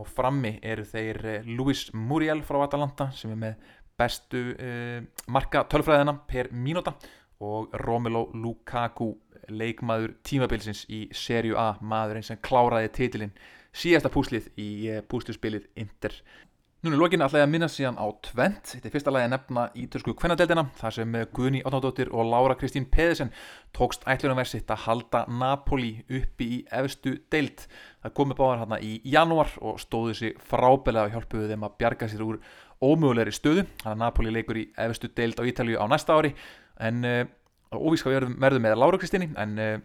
og frammi eru þeir eh, Luis Muriel frá Atalanta sem er með bestu uh, marka tölfræðina per mínúta og Romelu Lukaku leikmaður tímabilsins í serju A maðurinn sem kláraði titilinn síðasta púslið í eh, púsluspilið Inter. Núna í lokin ætla ég að minna síðan á tvent. Þetta er fyrsta lagi að nefna í törsku kvennadeldina þar sem Guðni Átnáðdóttir og Laura Kristín Peðisen tókst ætlunumversitt að halda Napoli uppi í efstu deild. Það komi báðar hérna í janúar og stóðu sig frábælega og hjálpuðu þeim að bjarga sér úr ómögulegri stöðu. Þannig að Napoli leikur í efstu deild á Ítalju á næsta ári en uh, óvíska verðum með Laura Kristíni en uh,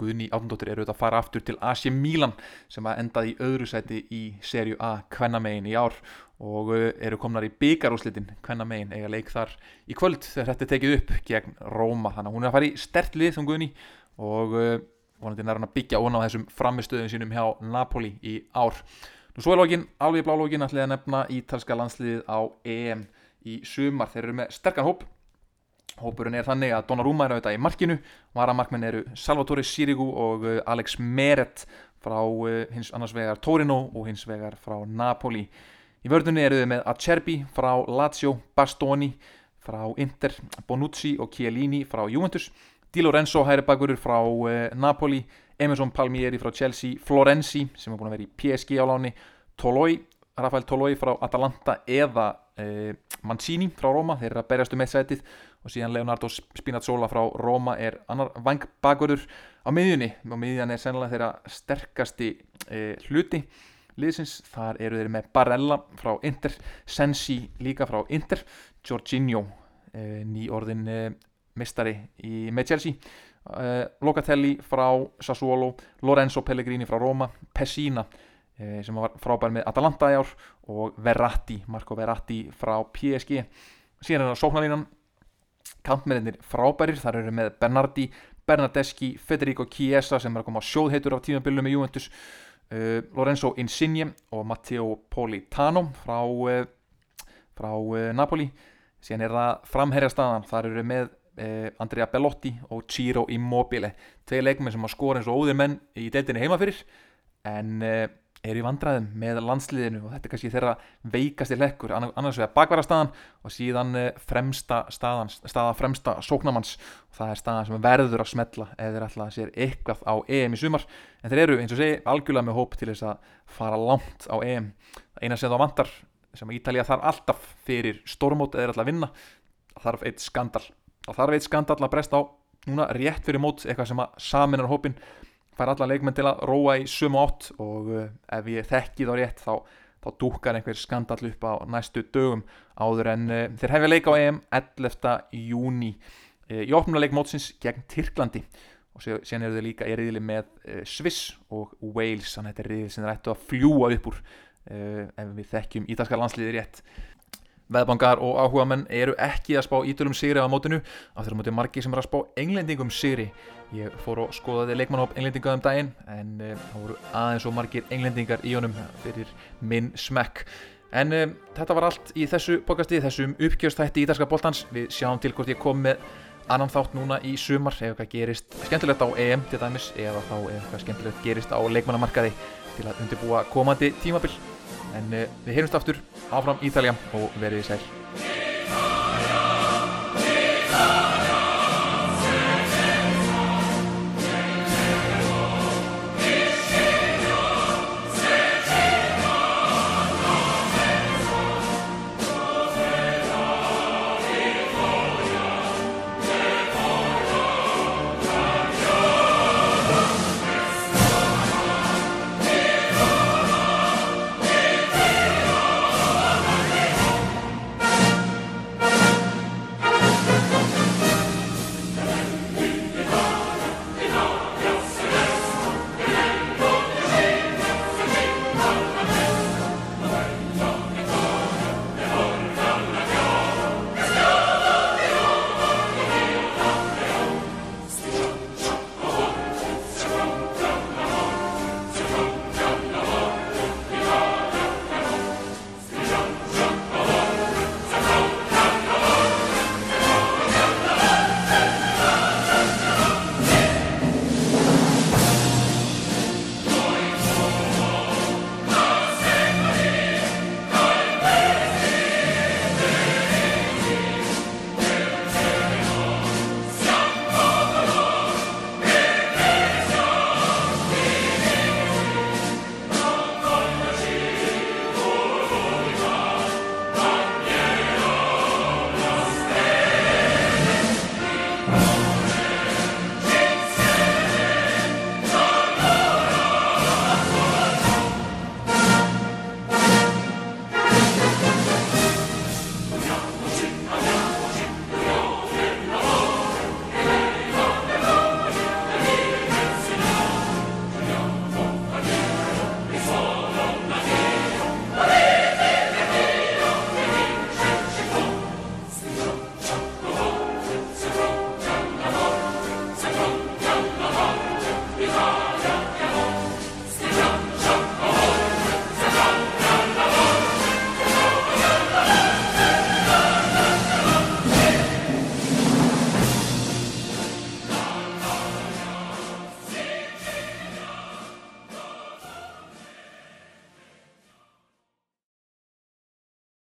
Guðni Átundóttir eru auðvitað að fara aftur til AC Milan sem að endaði í öðru seti í serju A kvennamegin í ár og uh, eru komnar í byggarúslitin kvennamegin eiga leik þar í kvöld þegar þetta er tekið upp gegn Róma þannig að hún er að fara í stert lið þum Guðni og uh, vonandi nær hann að byggja ón á þessum framistöðum sínum hjá Napoli í ár. Nú svo er lógin, alveg blá lógin ætlaði að nefna ítalska landsliðið á EM í sumar. Þeir eru með sterkan hóp Hópurinn er þannig að Donnarumma er auðvitað í markinu, varamarkmenn eru Salvatore Sirigu og uh, Alex Meret frá uh, hins annars vegar Torino og hins vegar frá Napoli. Í vördunni eru þau með Acerbi frá Lazio, Bastoni frá Inter, Bonucci og Chiellini frá Juventus, Di Lorenzo hæribakurur frá uh, Napoli, Emerson Palmieri frá Chelsea, Florenzi sem er búin að vera í PSG á láni, Toloi, Rafael Toloi frá Atalanta eða Mancini frá Roma, þeir eru að berjast um eitt sætið og síðan Leonardo Spinazzola frá Roma er annar vangbagurur á miðjunni. Og miðjan er sennilega þeirra sterkasti e, hluti liðsins, þar eru þeir með Barella frá Inter, Sensi líka frá Inter, Jorginho e, nýjórðin e, mistari í, með Chelsea e, Locatelli frá Sassuolo, Lorenzo Pellegrini frá Roma Pessina sem var frábær með Atalanta í ár og Verratti, Marco Verratti frá PSG síðan er það sóknarlínan kampmennir frábærir, þar eru með Bernardi Bernardeschi, Federico Chiesa sem er að koma á sjóðheitur af tímabillum með Juventus uh, Lorenzo Insigne og Matteo Politano frá, uh, frá uh, Napoli. Síðan er það framherja staðan þar eru með uh, Andrea Bellotti og Ciro Immobile. Tvei leikmenn sem að skora eins og óðir menn í deildinni heima fyrir en eru í vandræðum með landsliðinu og þetta er kannski þeirra veikasti lekkur annars vegar bakvarastaðan og síðan eh, fremsta staðan, staða fremsta sóknamanns og það er staðan sem verður að smetla eða þeir ætla að sér eitthvað á EM í sumar. En þeir eru eins og segi algjörlega með hóp til þess að fara langt á EM. Eina sem þá vantar sem Ítalija þarf alltaf fyrir stormót eða þeir ætla að vinna þarf eitt skandal og þarf eitt skandal að bresta á núna rétt fyrir mót eitthvað sem að saminar hópin fær alla leikmenn til að róa í sumu átt og uh, ef ég þekki þá rétt þá, þá dúkar einhver skandall upp á næstu dögum áður en uh, þeir hefja leika á EM 11. júni uh, í opnuleik mótsins gegn Tyrklandi og sen eru þau líka í riðli með Sviss og Wales þannig að þetta er riðli sem þeir ættu að fljúa upp úr ef við þekkjum ítalska landsliði rétt Veðbangar og áhuga menn eru ekki að spá ítölum sigri á mótinu af þeirra móti margi sem er að spá englendingum sigri Ég fór og skoðaði leikmannhóp englendinga um daginn en uh, það voru aðeins og margir englendingar í honum fyrir minn smekk. En uh, þetta var allt í þessu bókasti, þessum uppgjörstætti í Ídarska bóltans. Við sjáum til hvort ég kom með annan þátt núna í sumar ef eitthvað gerist skemmtilegt á EM til dæmis eða þá ef eitthvað skemmtilegt gerist á leikmannamarkaði til að undirbúa komandi tímabill en eh, við heyrumst aftur áfram Ítalja og verið í sæl.